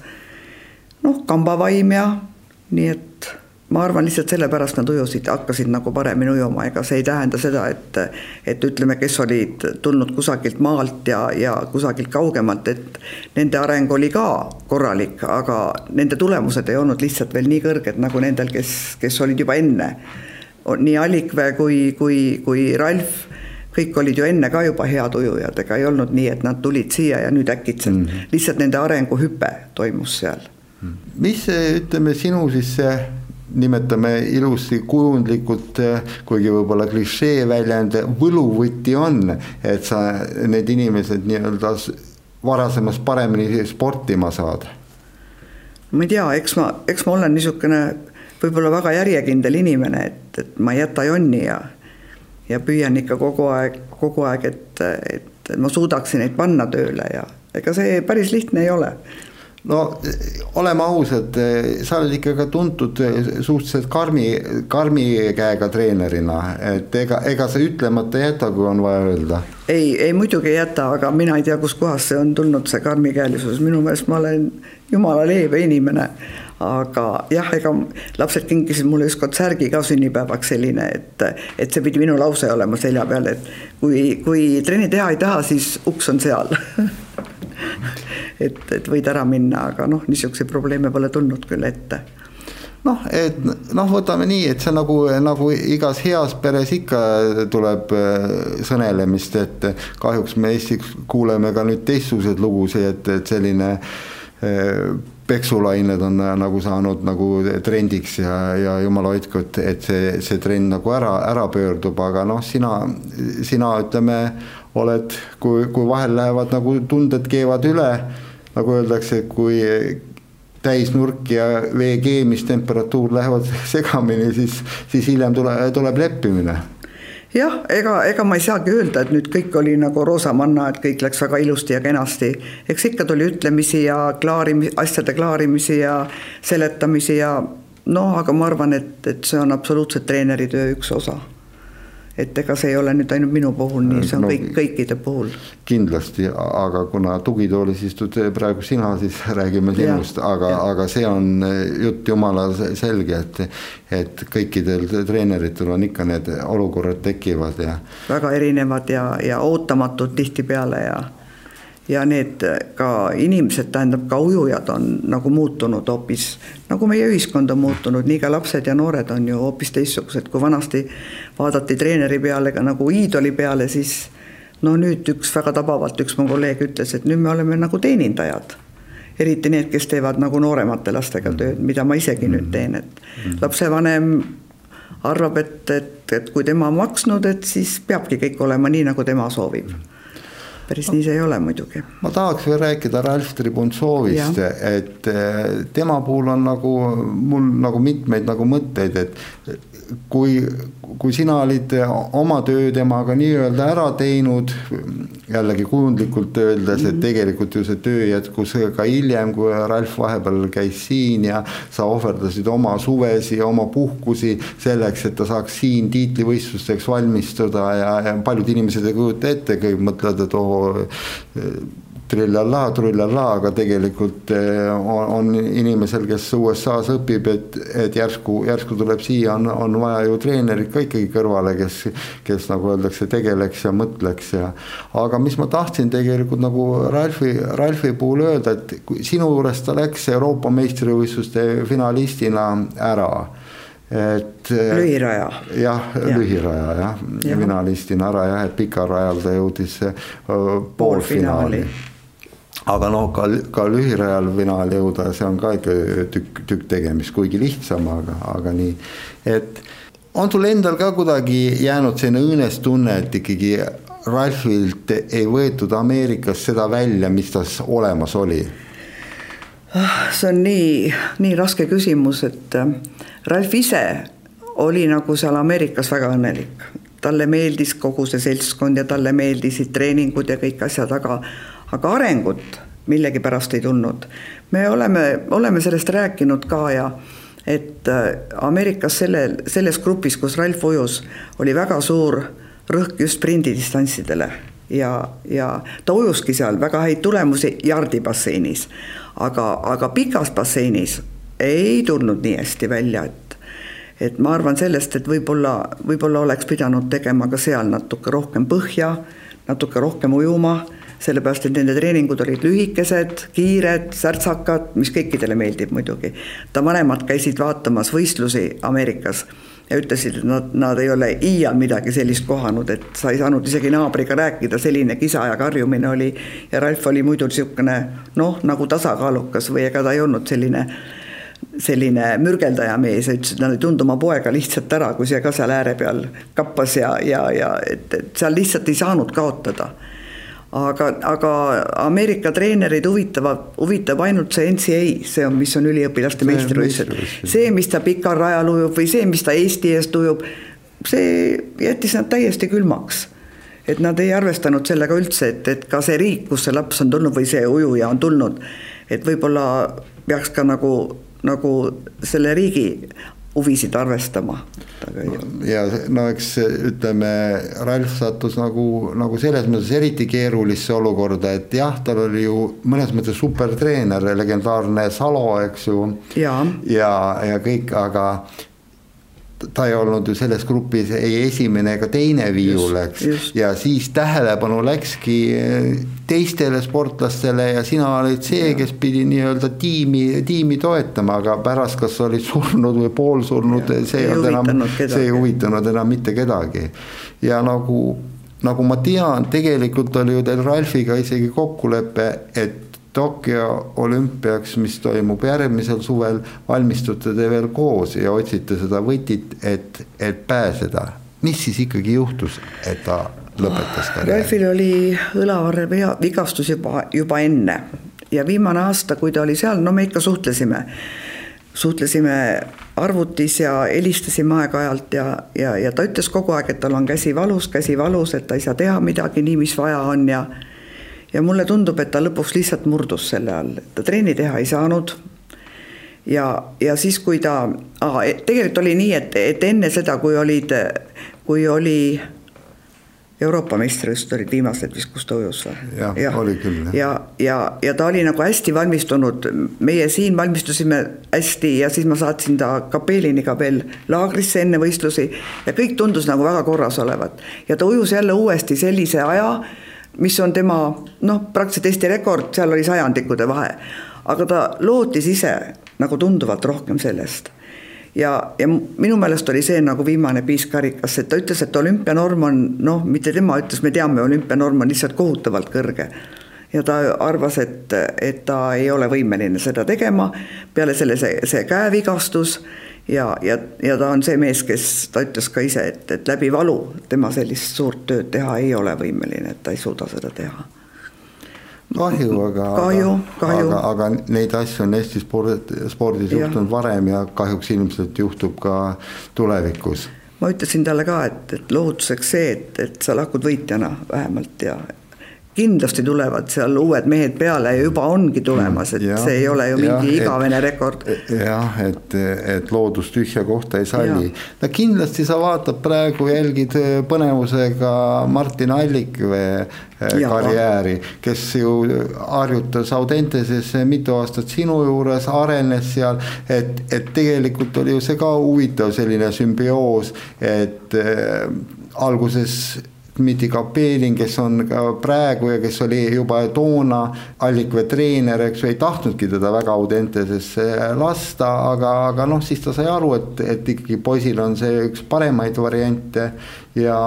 C: noh, kambavaim ja nii et ma arvan, lihtsalt sellepärast nad ujusid, hakkasid nagu paremini ujuma, ega see ei tähenda seda, et et ütleme, kes olid tulnud kusagilt maalt ja, ja kusagilt kaugemalt, et nende areng oli ka korralik, aga nende tulemused ei olnud lihtsalt veel nii kõrged nagu nendel, kes, kes olid juba enne. nii Allikvee kui, kui, kui Ralf kõik olid ju enne ka juba head ujujad, ega ei olnud nii, et nad tulid siia ja nüüd äkitselt mm -hmm. lihtsalt nende arenguhüpe toimus seal.
B: Mhm. mis see, ütleme sinu siis see nimetame ilusti kujundlikult, kuigi võib-olla klišee väljend, võluvõti on, et sa need inimesed nii-öelda varasemast paremini sportima saad?
C: ma ei tea, eks ma, eks ma olen niisugune võib-olla väga järjekindel inimene, et, et ma ei jäta jonni ja ja püüan ikka kogu aeg, kogu aeg, et, et ma suudaksin neid panna tööle ja ega see päris lihtne ei ole
B: no oleme ausad, sa oled ikka ka tuntud suhteliselt karmi, karmi käega treenerina, et ega, ega sa ütlemata ei jäta, kui on vaja öelda.
C: ei, ei muidugi ei jäta, aga mina ei tea, kustkohast see on tulnud, see karmikäelisus, minu meelest ma olen jumala leebe inimene. Aga jah, ega lapsed kinkisid mulle ükskord särgi ka sünnipäevaks selline, et, et see pidi minu lause olema selja peal, et kui, kui trenni teha ei taha, siis uks on seal *laughs* et, et võid ära minna, aga noh, niisuguseid probleeme pole tulnud küll ette.
B: Noh, et noh, võtame nii, et see nagu, nagu igas heas peres ikka tuleb äh, sõnelemist, et kahjuks me Eestis kuuleme ka nüüd teistsuguseid lugusid, et, et selline äh, peksulained on äh, nagu saanud nagu trendiks ja, ja jumala hoidku, et, et see, see trend nagu ära, ära pöördub, aga noh, sina, sina ütleme, oled, kui, kui vahel lähevad nagu tunded keevad üle, nagu öeldakse, kui täisnurk ja vee keemistemperatuur lähevad *laughs* segamini, siis, siis hiljem tule, tuleb leppimine
C: jah, ega, ega ma ei saagi öelda, et nüüd kõik oli nagu roosamanna, et kõik läks väga ilusti ja kenasti. eks ikka tuli ütlemisi ja klaarimisi, asjade klaarimisi ja seletamisi ja noh, aga ma arvan, et, et see on absoluutselt treeneri töö üks osa et ega see ei ole nüüd ainult minu puhul nii, see on no, kõik, kõikide puhul.
B: kindlasti, aga kuna tugitoolis istud praegu sina, siis *laughs* räägime sinust, aga, aga see on jutt jumala selge, et, et kõikidel treeneritel on ikka need olukorrad tekivad ja.
C: väga erinevad ja, ja ootamatud tihtipeale ja ja need ka inimesed, tähendab ka ujujad on nagu muutunud hoopis, nagu meie ühiskond on muutunud, nii ka lapsed ja noored on ju hoopis teistsugused, kui vanasti vaadati treeneri peale ka nagu iidoli peale, siis no nüüd üks väga tabavalt üks mu kolleeg ütles, et nüüd me oleme nagu teenindajad. eriti need, kes teevad nagu nooremate lastega tööd, mida ma isegi nüüd teen, et lapsevanem arvab, et, et, et kui tema on maksnud, et siis peabki kõik olema nii, nagu tema soovib päris nii see ei ole muidugi.
B: ma tahaks veel rääkida Ralf Tribuntsovist, et eh, tema puhul on nagu mul nagu mitmeid nagu mõtteid, et kui, kui sina olid oma töö temaga nii-öelda ära teinud, jällegi kujundlikult öeldes, et mhm. tegelikult ju see töö jätkus ka hiljem, kui Ralf vahepeal käis siin ja sa ohverdasid oma suvesi oma puhkusi selleks, et ta saaks siin tiitlivõistlusteks valmistuda ja, ja paljud inimesed ei kujuta ette, kõik mõtlevad, et oo trillallaa, trullallaa, aga tegelikult eh, on, on inimesel, kes USA-s õpib, et, et järsku, järsku tuleb siia, on, on vaja ju treenerit ka ikkagi kõrvale, kes, kes nagu öeldakse, tegeleks ja mõtleks ja. aga mis ma tahtsin tegelikult nagu Ralfi, Ralfi puhul öelda, et sinu juures ta läks Euroopa meistrivõistluste finalistina ära et.
C: lühiraja.
B: jah ja., lühiraja jah ja., finalistina ära jah, et pikal rajal ta jõudis poolfinaali aga noh, ka, ka lühirajal jõuda, see on ka ikka tükk, tükk tegemist, kuigi lihtsam, aga, aga nii. et on sul endal ka kuidagi jäänud selline õõnes tunne, et ikkagi Ralfilt ei võetud Ameerikas seda välja, mis tas olemas oli?
C: Ah, see on nii, nii raske küsimus, et äh, Ralf ise oli nagu seal Ameerikas väga õnnelik. talle meeldis kogu see seltskond ja talle meeldisid treeningud ja kõik asjad, aga aga arengut millegipärast ei tulnud. me oleme, oleme sellest rääkinud ka ja et äh, Ameerikas sellel, selles grupis, kus Ralf ujus, oli väga suur rõhk just sprindidistantsidele ja, ja ta ujuski seal väga häid tulemusi jardibasseinis. aga, aga pikas basseinis ei tulnud nii hästi välja, et et ma arvan sellest, et võib-olla, võib-olla oleks pidanud tegema ka seal natuke rohkem põhja, natuke rohkem ujuma sellepärast et nende treeningud olid lühikesed, kiired, särtsakad, mis kõikidele meeldib muidugi. ta vanemad käisid vaatamas võistlusi Ameerikas ja ütlesid, et nad, nad ei ole iial midagi sellist kohanud, et sa ei saanud isegi naabriga rääkida, selline kisa ja karjumine oli. ja Ralf oli muidu niisugune noh, nagu tasakaalukas või ega ta ei olnud selline selline mürgeldaja mees ütles, et nad ei tundnud oma poega lihtsalt ära, kui see ka seal ääre peal kappas ja, ja, ja et, et seal lihtsalt ei saanud kaotada aga, aga Ameerika treenereid huvitavad, huvitab ainult see NCAA, see on, mis on üliõpilaste meistrivõistlused. see, mis ta pikal rajal ujub või see, mis ta Eesti eest ujub, see jättis nad täiesti külmaks. et nad ei arvestanud sellega üldse, et, et ka see riik, kust see laps on tulnud või see ujuja on tulnud, et võib-olla peaks ka nagu, nagu selle riigi huvisid arvestama.
B: ja no eks ütleme, Ralf sattus nagu, nagu selles mõttes eriti keerulisse olukorda, et jah, tal oli ju mõnes mõttes supertreener, legendaarne Salo, eks ju. ja, ja, ja kõik, aga ta ei olnud ju selles grupis ei esimene ega teine viiul, eks. ja siis tähelepanu läkski eh, teistele sportlastele ja sina olid see, kes pidi nii-öelda tiimi, tiimi toetama, aga pärast, kas olid surnud või poolsurnud, see ei olnud enam, see ei huvitanud enam mitte kedagi. ja nagu, nagu ma tean, tegelikult oli ju teil Ralfiga isegi kokkulepe, et Tokyo olümpiaks, mis toimub järgmisel suvel, valmistute te veel koos ja otsite seda võtit, et, et pääseda. mis siis ikkagi juhtus, et ta lõpetas karjääri?
C: Ralfil oli õlavarre vigastus juba, juba enne ja viimane aasta, kui ta oli seal, no me ikka suhtlesime suhtlesime arvutis ja helistasime aeg-ajalt ja, ja, ja ta ütles kogu aeg, et tal on käsi valus, käsi valus, et ta ei saa teha midagi nii, mis vaja on ja ja mulle tundub, et ta lõpuks lihtsalt murdus selle all, ta trenni teha ei saanud. ja, ja siis, kui ta, tegelikult oli nii, et, et enne seda, kui olid, kui oli Euroopa meistrivõistlused olid viimased vist, kus ta ujus või?
B: jah ja, oli küll.
C: ja, ja, ja ta oli nagu hästi valmistunud, meie siin valmistusime hästi ja siis ma saatsin ta kapeeliniga veel laagrisse enne võistlusi ja kõik tundus nagu väga korras olevat. ja ta ujus jälle uuesti sellise aja mis on tema noh, praktiliselt Eesti rekord, seal oli sajandikude vahe. aga ta lootis ise nagu tunduvalt rohkem sellest. ja, ja minu meelest oli see nagu viimane piis karikas, et ta ütles, et olümpianorm on noh, mitte tema ütles, me teame, olümpianorm on lihtsalt kohutavalt kõrge ja ta arvas, et, et ta ei ole võimeline seda tegema, peale selle see, see käevigastus ja, ja, ja ta on see mees, kes, ta ütles ka ise, et, et läbi valu tema sellist suurt tööd teha ei ole võimeline, et ta ei suuda seda teha.
B: kahju, aga,
C: kahju.
B: aga, aga neid asju on Eesti sport, spordis ja. juhtunud varem ja kahjuks ilmselt juhtub ka tulevikus.
C: ma ütlesin talle ka, et, et lohutuseks see, et, et sa lahkud võitjana vähemalt ja kindlasti tulevad seal uued mehed peale ja juba ongi tulemas, et ja, see ei ole ju mingi ja, igavene rekord.
B: jah, et, et loodus tühja kohta ei salli. no kindlasti sa vaatad praegu, jälgid põnevusega Martin Allikvee karjääri, kes ju harjutas Audenteses mitu aastat sinu juures, arenes seal, et, et tegelikult oli ju see ka huvitav selline sümbioos, et äh, alguses Dmitri Kapelin, kes on ka praegu ja kes oli juba toona Allikvee treener, eks ju, ei tahtnudki teda väga Audentesesse lasta, aga, aga noh, siis ta sai aru, et, et ikkagi poisil on see üks paremaid variante ja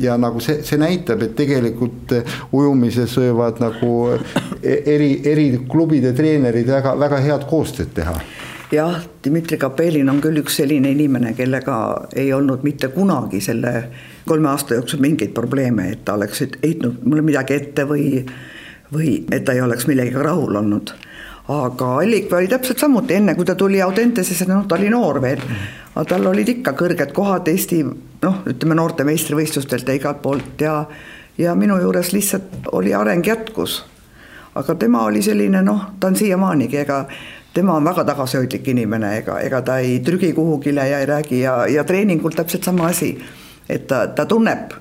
B: ja nagu see, see näitab, et tegelikult ujumises võivad nagu eri, eri klubide treenerid väga, väga head koostööd teha
C: jah, Dmitri Kapelin on küll üks selline inimene, kellega ei olnud mitte kunagi selle kolme aasta jooksul mingeid probleeme, et ta oleks heitnud mulle midagi ette või, või et ta ei oleks millegagi rahul olnud. aga Allikvee oli täpselt samuti, enne kui ta tuli Audentesesse, noh, ta oli noor veel, aga tal olid ikka kõrged kohad Eesti noh, ütleme noorte meistrivõistlustelt ja igalt poolt ja ja minu juures lihtsalt oli areng jätkus. aga tema oli selline noh, ta on siiamaanigi, ega tema on väga tagasihoidlik inimene, ega, ega ta ei trügi kuhugile ja ei räägi ja, ja treeningul täpselt sama asi et ta, ta tunneb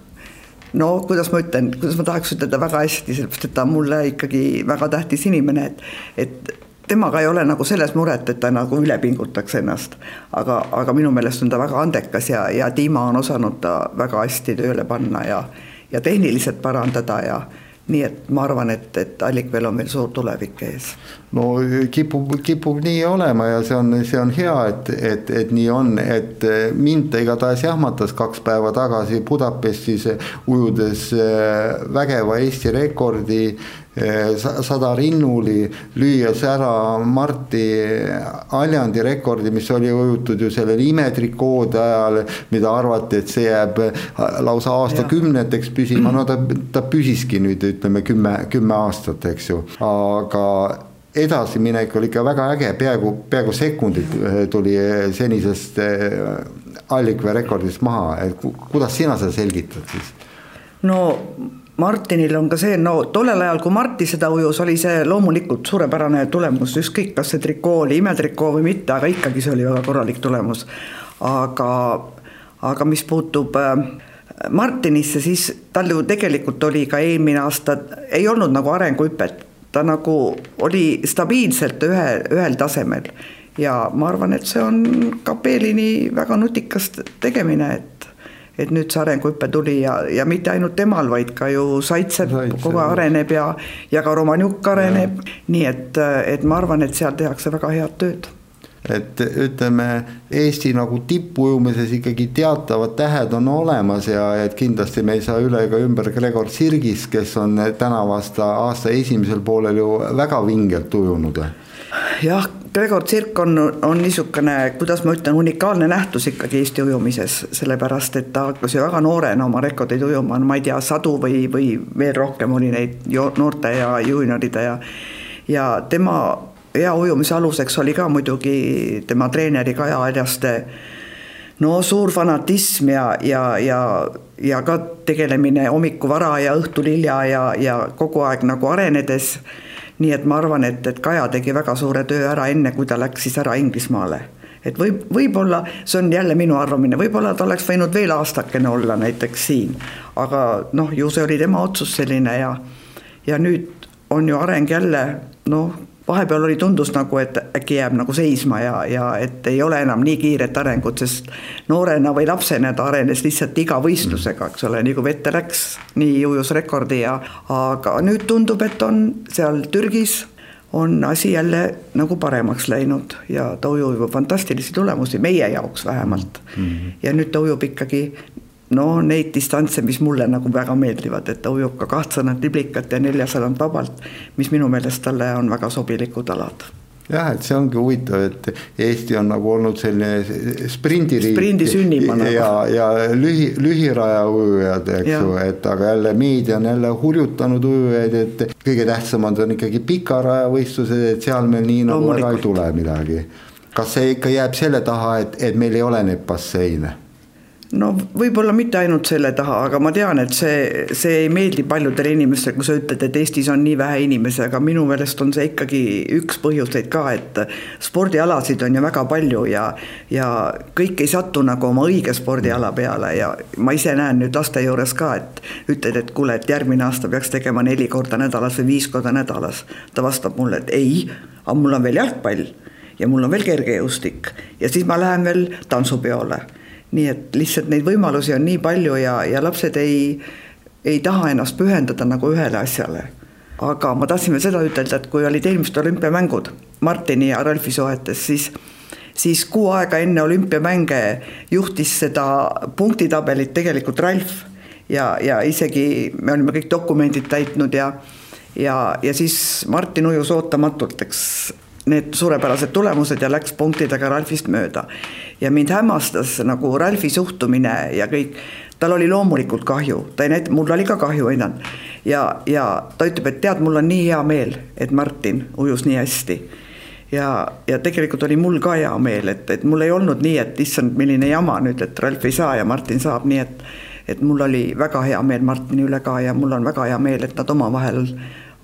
C: no kuidas ma ütlen, kuidas ma tahaks ütelda väga hästi, sellepärast et ta on mulle ikkagi väga tähtis inimene, et, et temaga ei ole nagu selles muret, et ta nagu üle pingutaks ennast. aga, aga minu meelest on ta väga andekas ja, ja Dima on osanud ta väga hästi tööle panna ja, ja tehniliselt parandada ja nii et ma arvan, et, et Allikvel on veel suur tulevik ees.
B: no kipub, kipub nii olema ja see on, see on hea, et, et, et nii on, et mind ta igatahes jahmatas kaks päeva tagasi Budapestis ujudes äh, vägeva Eesti rekordi sada rinnuli, lüües ära Marti Aljandi rekordi, mis oli ujutud ju sellel imetrikoode ajal, mida arvati, et see jääb lausa aastakümneteks püsima, no ta, ta püsiski nüüd ütleme kümme, kümme aastat, eks ju, aga edasiminek oli ikka väga äge, peaaegu, peaaegu sekundid eh, tuli senisest eh, Allikvee rekordist maha, et kuidas sina seda selgitad siis?
C: no Martinil on ka see, no tollel ajal, kui Marti seda ujus, oli see loomulikult suurepärane tulemus, ükskõik, kas see trikoo oli imetrikoo või mitte, aga ikkagi see oli väga korralik tulemus. aga, aga mis puutub äh, Martinisse, siis tal ju tegelikult oli ka eelmine aasta, ei olnud nagu arenguhüpet, ta nagu oli stabiilselt ühe, ühel tasemel ja ma arvan, et see on Kapelini väga nutikas tegemine, et et nüüd see arenguhüpe tuli ja, ja mitte ainult temal, vaid ka ju Saitsev kogu aeg areneb ja, ja ka Romanjuk areneb, nii et, et ma arvan, et seal tehakse väga head tööd.
B: Et ütleme, Eesti nagu tippujumises ikkagi teatavad tähed on olemas ja et kindlasti me ei saa üle ega ümber Gregor Sirgis, kes on tänavu aasta, aasta esimesel poolel ju väga vingelt ujunud.
C: jah, Gregor Tsirk on, on niisugune, kuidas ma ütlen, unikaalne nähtus ikkagi Eesti ujumises, sellepärast et ta hakkas ju väga noorena oma rekordeid ujuma, ma ei tea, sadu või, või veel rohkem oli neid noorte ja juunioride ja ja tema hea ujumise aluseks oli ka muidugi tema treeneri Kaja Aljaste no suur fanatism ja, ja, ja, ja ka tegelemine hommikuvara ja õhtul hilja ja, ja kogu aeg nagu arenedes nii et ma arvan, et, et Kaja tegi väga suure töö ära, enne kui ta läks siis ära Inglismaale. Et võib, võib-olla, see on jälle minu arvamine, võib-olla ta oleks võinud veel aastakene olla näiteks siin, aga noh, ju see oli tema otsus selline ja ja nüüd on ju areng jälle noh, vahepeal oli, tundus nagu, et äkki jääb nagu seisma ja, ja et ei ole enam nii kiiret arengut, sest noorena või lapsena ta arenes lihtsalt iga võistlusega, eks ole, nii kui vette läks, nii ujus rekordi ja aga nüüd tundub, et on seal Türgis on asi jälle nagu paremaks läinud ja ta ujub fantastilisi tulemusi, meie jaoks vähemalt mm. -hmm. ja nüüd ta ujub ikkagi no neid distantse, mis mulle nagu väga meeldivad, et ta ujub ka kahtsadat liblikat ja neljasadat vabalt, mis minu meelest talle on väga sobilikud alad
B: jah, et see ongi huvitav, et Eesti on nagu olnud selline sprindiriik.
C: sprindi sünnimaa
B: nagu. ja, ja lühi, lühiraja ujujad, eks ju, et aga jälle meedia on jälle hurjutanud ujujaid, et kõige tähtsamad on ikkagi pikaraja võistlused, et seal meil nii nagu väga ei tule midagi. kas see ikka jääb selle taha, et, et meil ei ole neid basseine?
C: No võib-olla mitte ainult selle taha, aga ma tean, et see, see ei meeldi paljudele inimestele, kui sa ütled, et Eestis on nii vähe inimesi, aga minu meelest on see ikkagi üks põhjuseid ka, et spordialasid on ju väga palju ja, ja kõik ei satu nagu oma õige spordiala peale ja ma ise näen nüüd laste juures ka, et ütled, et kuule, et järgmine aasta peaks tegema neli korda nädalas või viis korda nädalas. ta vastab mulle, et ei, aga mul on veel jalgpall ja mul on veel kergejõustik ja siis ma lähen veel tantsupeole nii et lihtsalt neid võimalusi on nii palju ja, ja lapsed ei, ei taha ennast pühendada nagu ühele asjale. aga ma tahtsin veel seda ütelda, et kui olid eelmised olümpiamängud Martini ja Ralfi suhetes, siis siis kuu aega enne olümpiamänge juhtis seda punktitabelit tegelikult Ralf ja, ja isegi me olime kõik dokumendid täitnud ja ja, ja siis Martin ujus ootamatult, eks need suurepärased tulemused ja läks punktidega Ralfist mööda. ja mind hämmastas nagu Ralfi suhtumine ja kõik, tal oli loomulikult kahju, ta ei näita, mul oli ka kahju endal. ja, ja ta ütleb, et tead, mul on nii hea meel, et Martin ujus nii hästi ja, ja tegelikult oli mul ka hea meel, et, et mul ei olnud nii, et issand, milline jama nüüd, et Ralf ei saa ja Martin saab, nii et et mul oli väga hea meel Martini üle ka ja mul on väga hea meel, et nad omavahel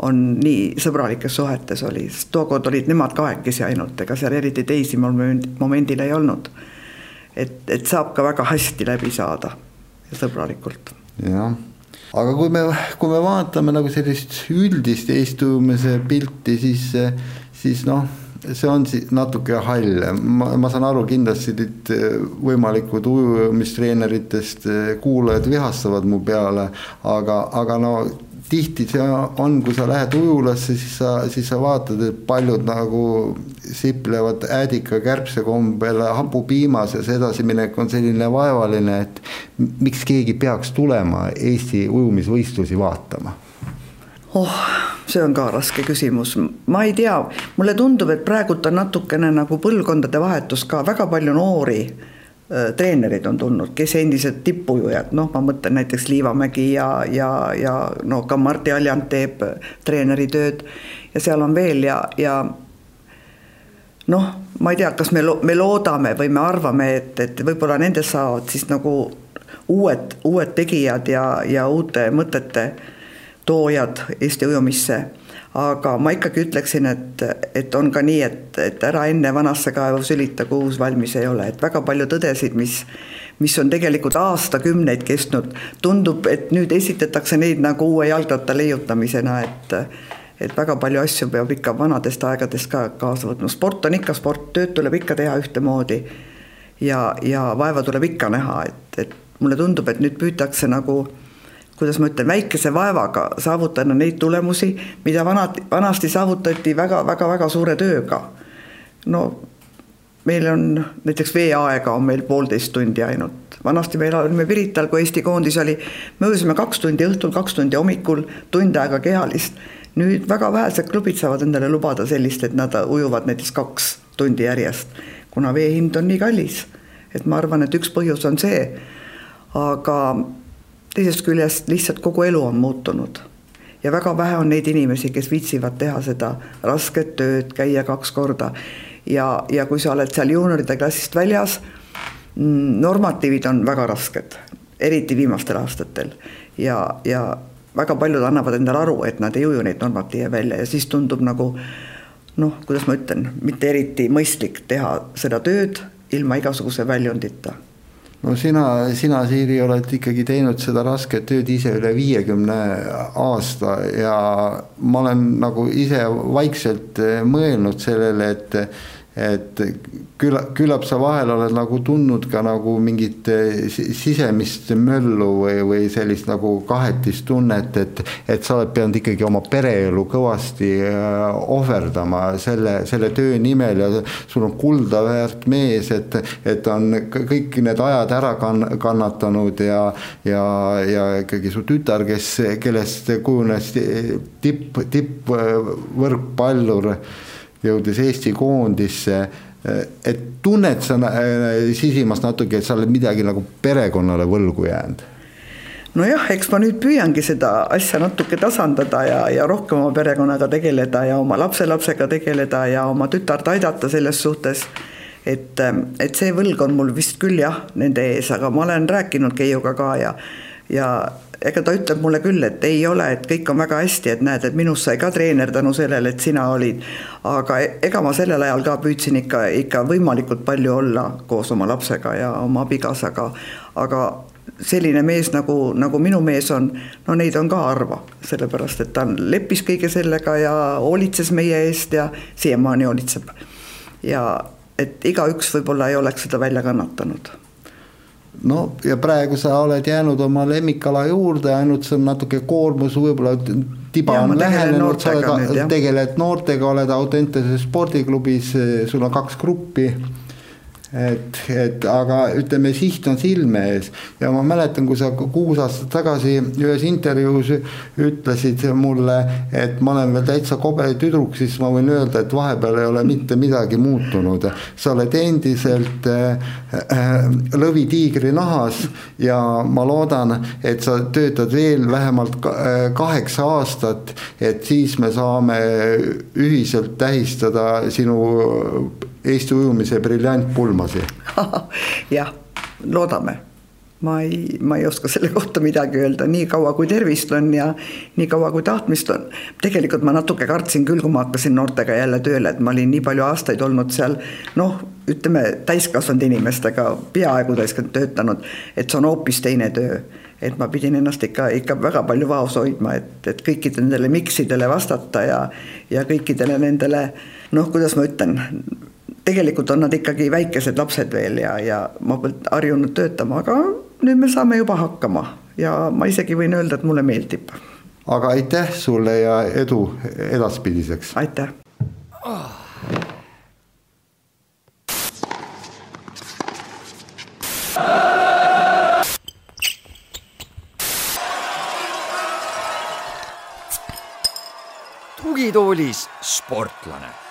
C: on nii sõbralikes suhetes oli, sest tookord olid nemad kahekesi ainult, ega seal eriti teisi momendil ei olnud. et, et saab ka väga hästi läbi saada ja sõbralikult.
B: jah, aga kui me, kui me vaatame nagu sellist üldist eestumise pilti, siis, siis noh see on siis natuke hall, ma, ma saan aru, kindlasti nüüd võimalikud ujumistreeneritest kuulajad vihastavad mu peale, aga, aga no tihti see on, kui sa lähed ujulasse, siis sa, siis sa vaatad, et paljud nagu siplevad äädika kärbse kombel hapupiimas ja see edasiminek on selline vaevaline, et miks keegi peaks tulema Eesti ujumisvõistlusi vaatama?
C: oh, see on ka raske küsimus, ma ei tea, mulle tundub, et praegult on natukene nagu põlvkondade vahetus ka. Väga palju noori treenerid on tulnud, kes endised tippujujad, noh, ma mõtlen näiteks Liivamägi ja, ja, ja no ka Martti Aljand teeb treeneri tööd ja seal on veel ja, ja noh, ma ei tea, kas me, me loodame või me arvame, et, et võib-olla nendest saavad siis nagu uued, uued tegijad ja, ja uute mõtete toojad Eesti ujumisse aga ma ikkagi ütleksin, et, et on ka nii, et, et ära enne vanasse kaevu sülita, kui uus valmis ei ole, et väga palju tõdesid, mis mis on tegelikult aastakümneid kestnud, tundub, et nüüd esitatakse neid nagu uue jalgratta leiutamisena, et et väga palju asju peab ikka vanadest aegadest ka kaasa võtma, sport on ikka sport, tööd tuleb ikka teha ühtemoodi. ja, ja vaeva tuleb ikka näha, et, et mulle tundub, et nüüd püütakse nagu kuidas ma ütlen, väikese vaevaga saavutada neid tulemusi, mida vanad, vanasti saavutati väga-väga-väga suure tööga. no meil on näiteks veeaega on meil poolteist tundi ainult, vanasti meil olime Pirital, kui Eesti koondis oli, me ujusime kaks tundi õhtul, kaks tundi hommikul, tund aega kehalist. nüüd väga vähesed klubid saavad endale lubada sellist, et nad ujuvad näiteks kaks tundi järjest, kuna vee hind on nii kallis. et ma arvan, et üks põhjus on see, aga teisest küljest lihtsalt kogu elu on muutunud. Ja väga vähe on neid inimesi, kes viitsivad teha seda rasket tööd, käia kaks korda. ja, ja kui sa oled seal juunioride klassist väljas, mm, normatiivid on väga rasked, eriti viimastel aastatel. Ja, ja väga paljud annavad endale aru, et nad ei uju neid normatiive välja ja siis tundub nagu noh, kuidas ma ütlen, mitte eriti mõistlik teha seda tööd ilma igasuguse väljundita
B: no sina, sina, Siiri, oled ikkagi teinud seda rasket tööd ise üle viiekümne aasta ja ma olen nagu ise vaikselt mõelnud sellele, et et külla, küllap sa vahel oled nagu tundnud ka nagu mingit eh, sisemist möllu või, või sellist nagu kahetistunnet, et, et sa oled pidanud ikkagi oma pereelu kõvasti eh, ohverdama selle, selle töö nimel ja sul on kulda väärt mees, et, et on kõik need ajad ära kann-, kannatanud ja, ja, ja ikkagi su tütar, kes, kellest kujunes tipp, tippvõrkpallur jõudis Eesti koondisse. et tunned sa äh, sisimas natuke, et sa oled midagi nagu perekonnale võlgu jäänud?
C: nojah, eks ma nüüd püüangi seda asja natuke tasandada ja, ja rohkem oma perekonnaga tegeleda ja oma lapselapsega tegeleda ja oma tütart aidata selles suhtes. et, et see võlg on mul vist küll jah, nende ees, aga ma olen rääkinud Keiuga ka ja, ja ega ta ütleb mulle küll, et ei ole, et kõik on väga hästi, et näed, et minust sai ka treener tänu sellele, et sina olid. aga e-, ega ma sellel ajal ka püüdsin ikka, ikka võimalikult palju olla koos oma lapsega ja oma abikaasaga, aga selline mees nagu, nagu minu mees on, no neid on ka harva, sellepärast et ta leppis kõige sellega ja hoolitses meie eest ja siiamaani hoolitseb. ja et igaüks võib-olla ei oleks seda välja kannatanud
B: no ja praegu sa oled jäänud oma lemmikala juurde, ainult see on natuke koormus, võib-olla tiba ja, on lähenenud, sa oled, tegeled noortega, oled Audentese spordiklubis, sul on kaks gruppi et, et aga ütleme, siht on silme ees ja ma mäletan, kui sa kuus aastat tagasi ühes intervjuus ütlesid mulle, et ma olen veel täitsa kobe tüdruk, siis ma võin öelda, et vahepeal ei ole mitte midagi muutunud. sa oled endiselt äh, äh, lõvitiigri nahas ja ma loodan, et sa töötad veel vähemalt äh, kaheksa aastat, et siis me saame ühiselt tähistada sinu Eesti ujumise briljantpulmasi *laughs*
C: jah, loodame ma ei, ma ei oska selle kohta midagi öelda, nii kaua kui tervist on ja nii kaua kui tahtmist on. tegelikult ma natuke kartsin küll, kui ma hakkasin noortega jälle tööle, et ma olin nii palju aastaid olnud seal noh, ütleme täiskasvanud inimestega, peaaegu täiskasvanud töötanud, et see on hoopis teine töö. et ma pidin ennast ikka, ikka väga palju vaos hoidma, et, et kõikidele nendele miksidele vastata ja, ja kõikidele nendele noh, kuidas ma ütlen tegelikult on nad ikkagi väikesed lapsed veel ja, ja ma polnud harjunud töötama, aga nüüd me saame juba hakkama ja ma isegi võin öelda, et mulle meeldib.
B: aga aitäh sulle ja edu edaspidiseks.
C: aitäh oh..
A: tugitoolis sportlane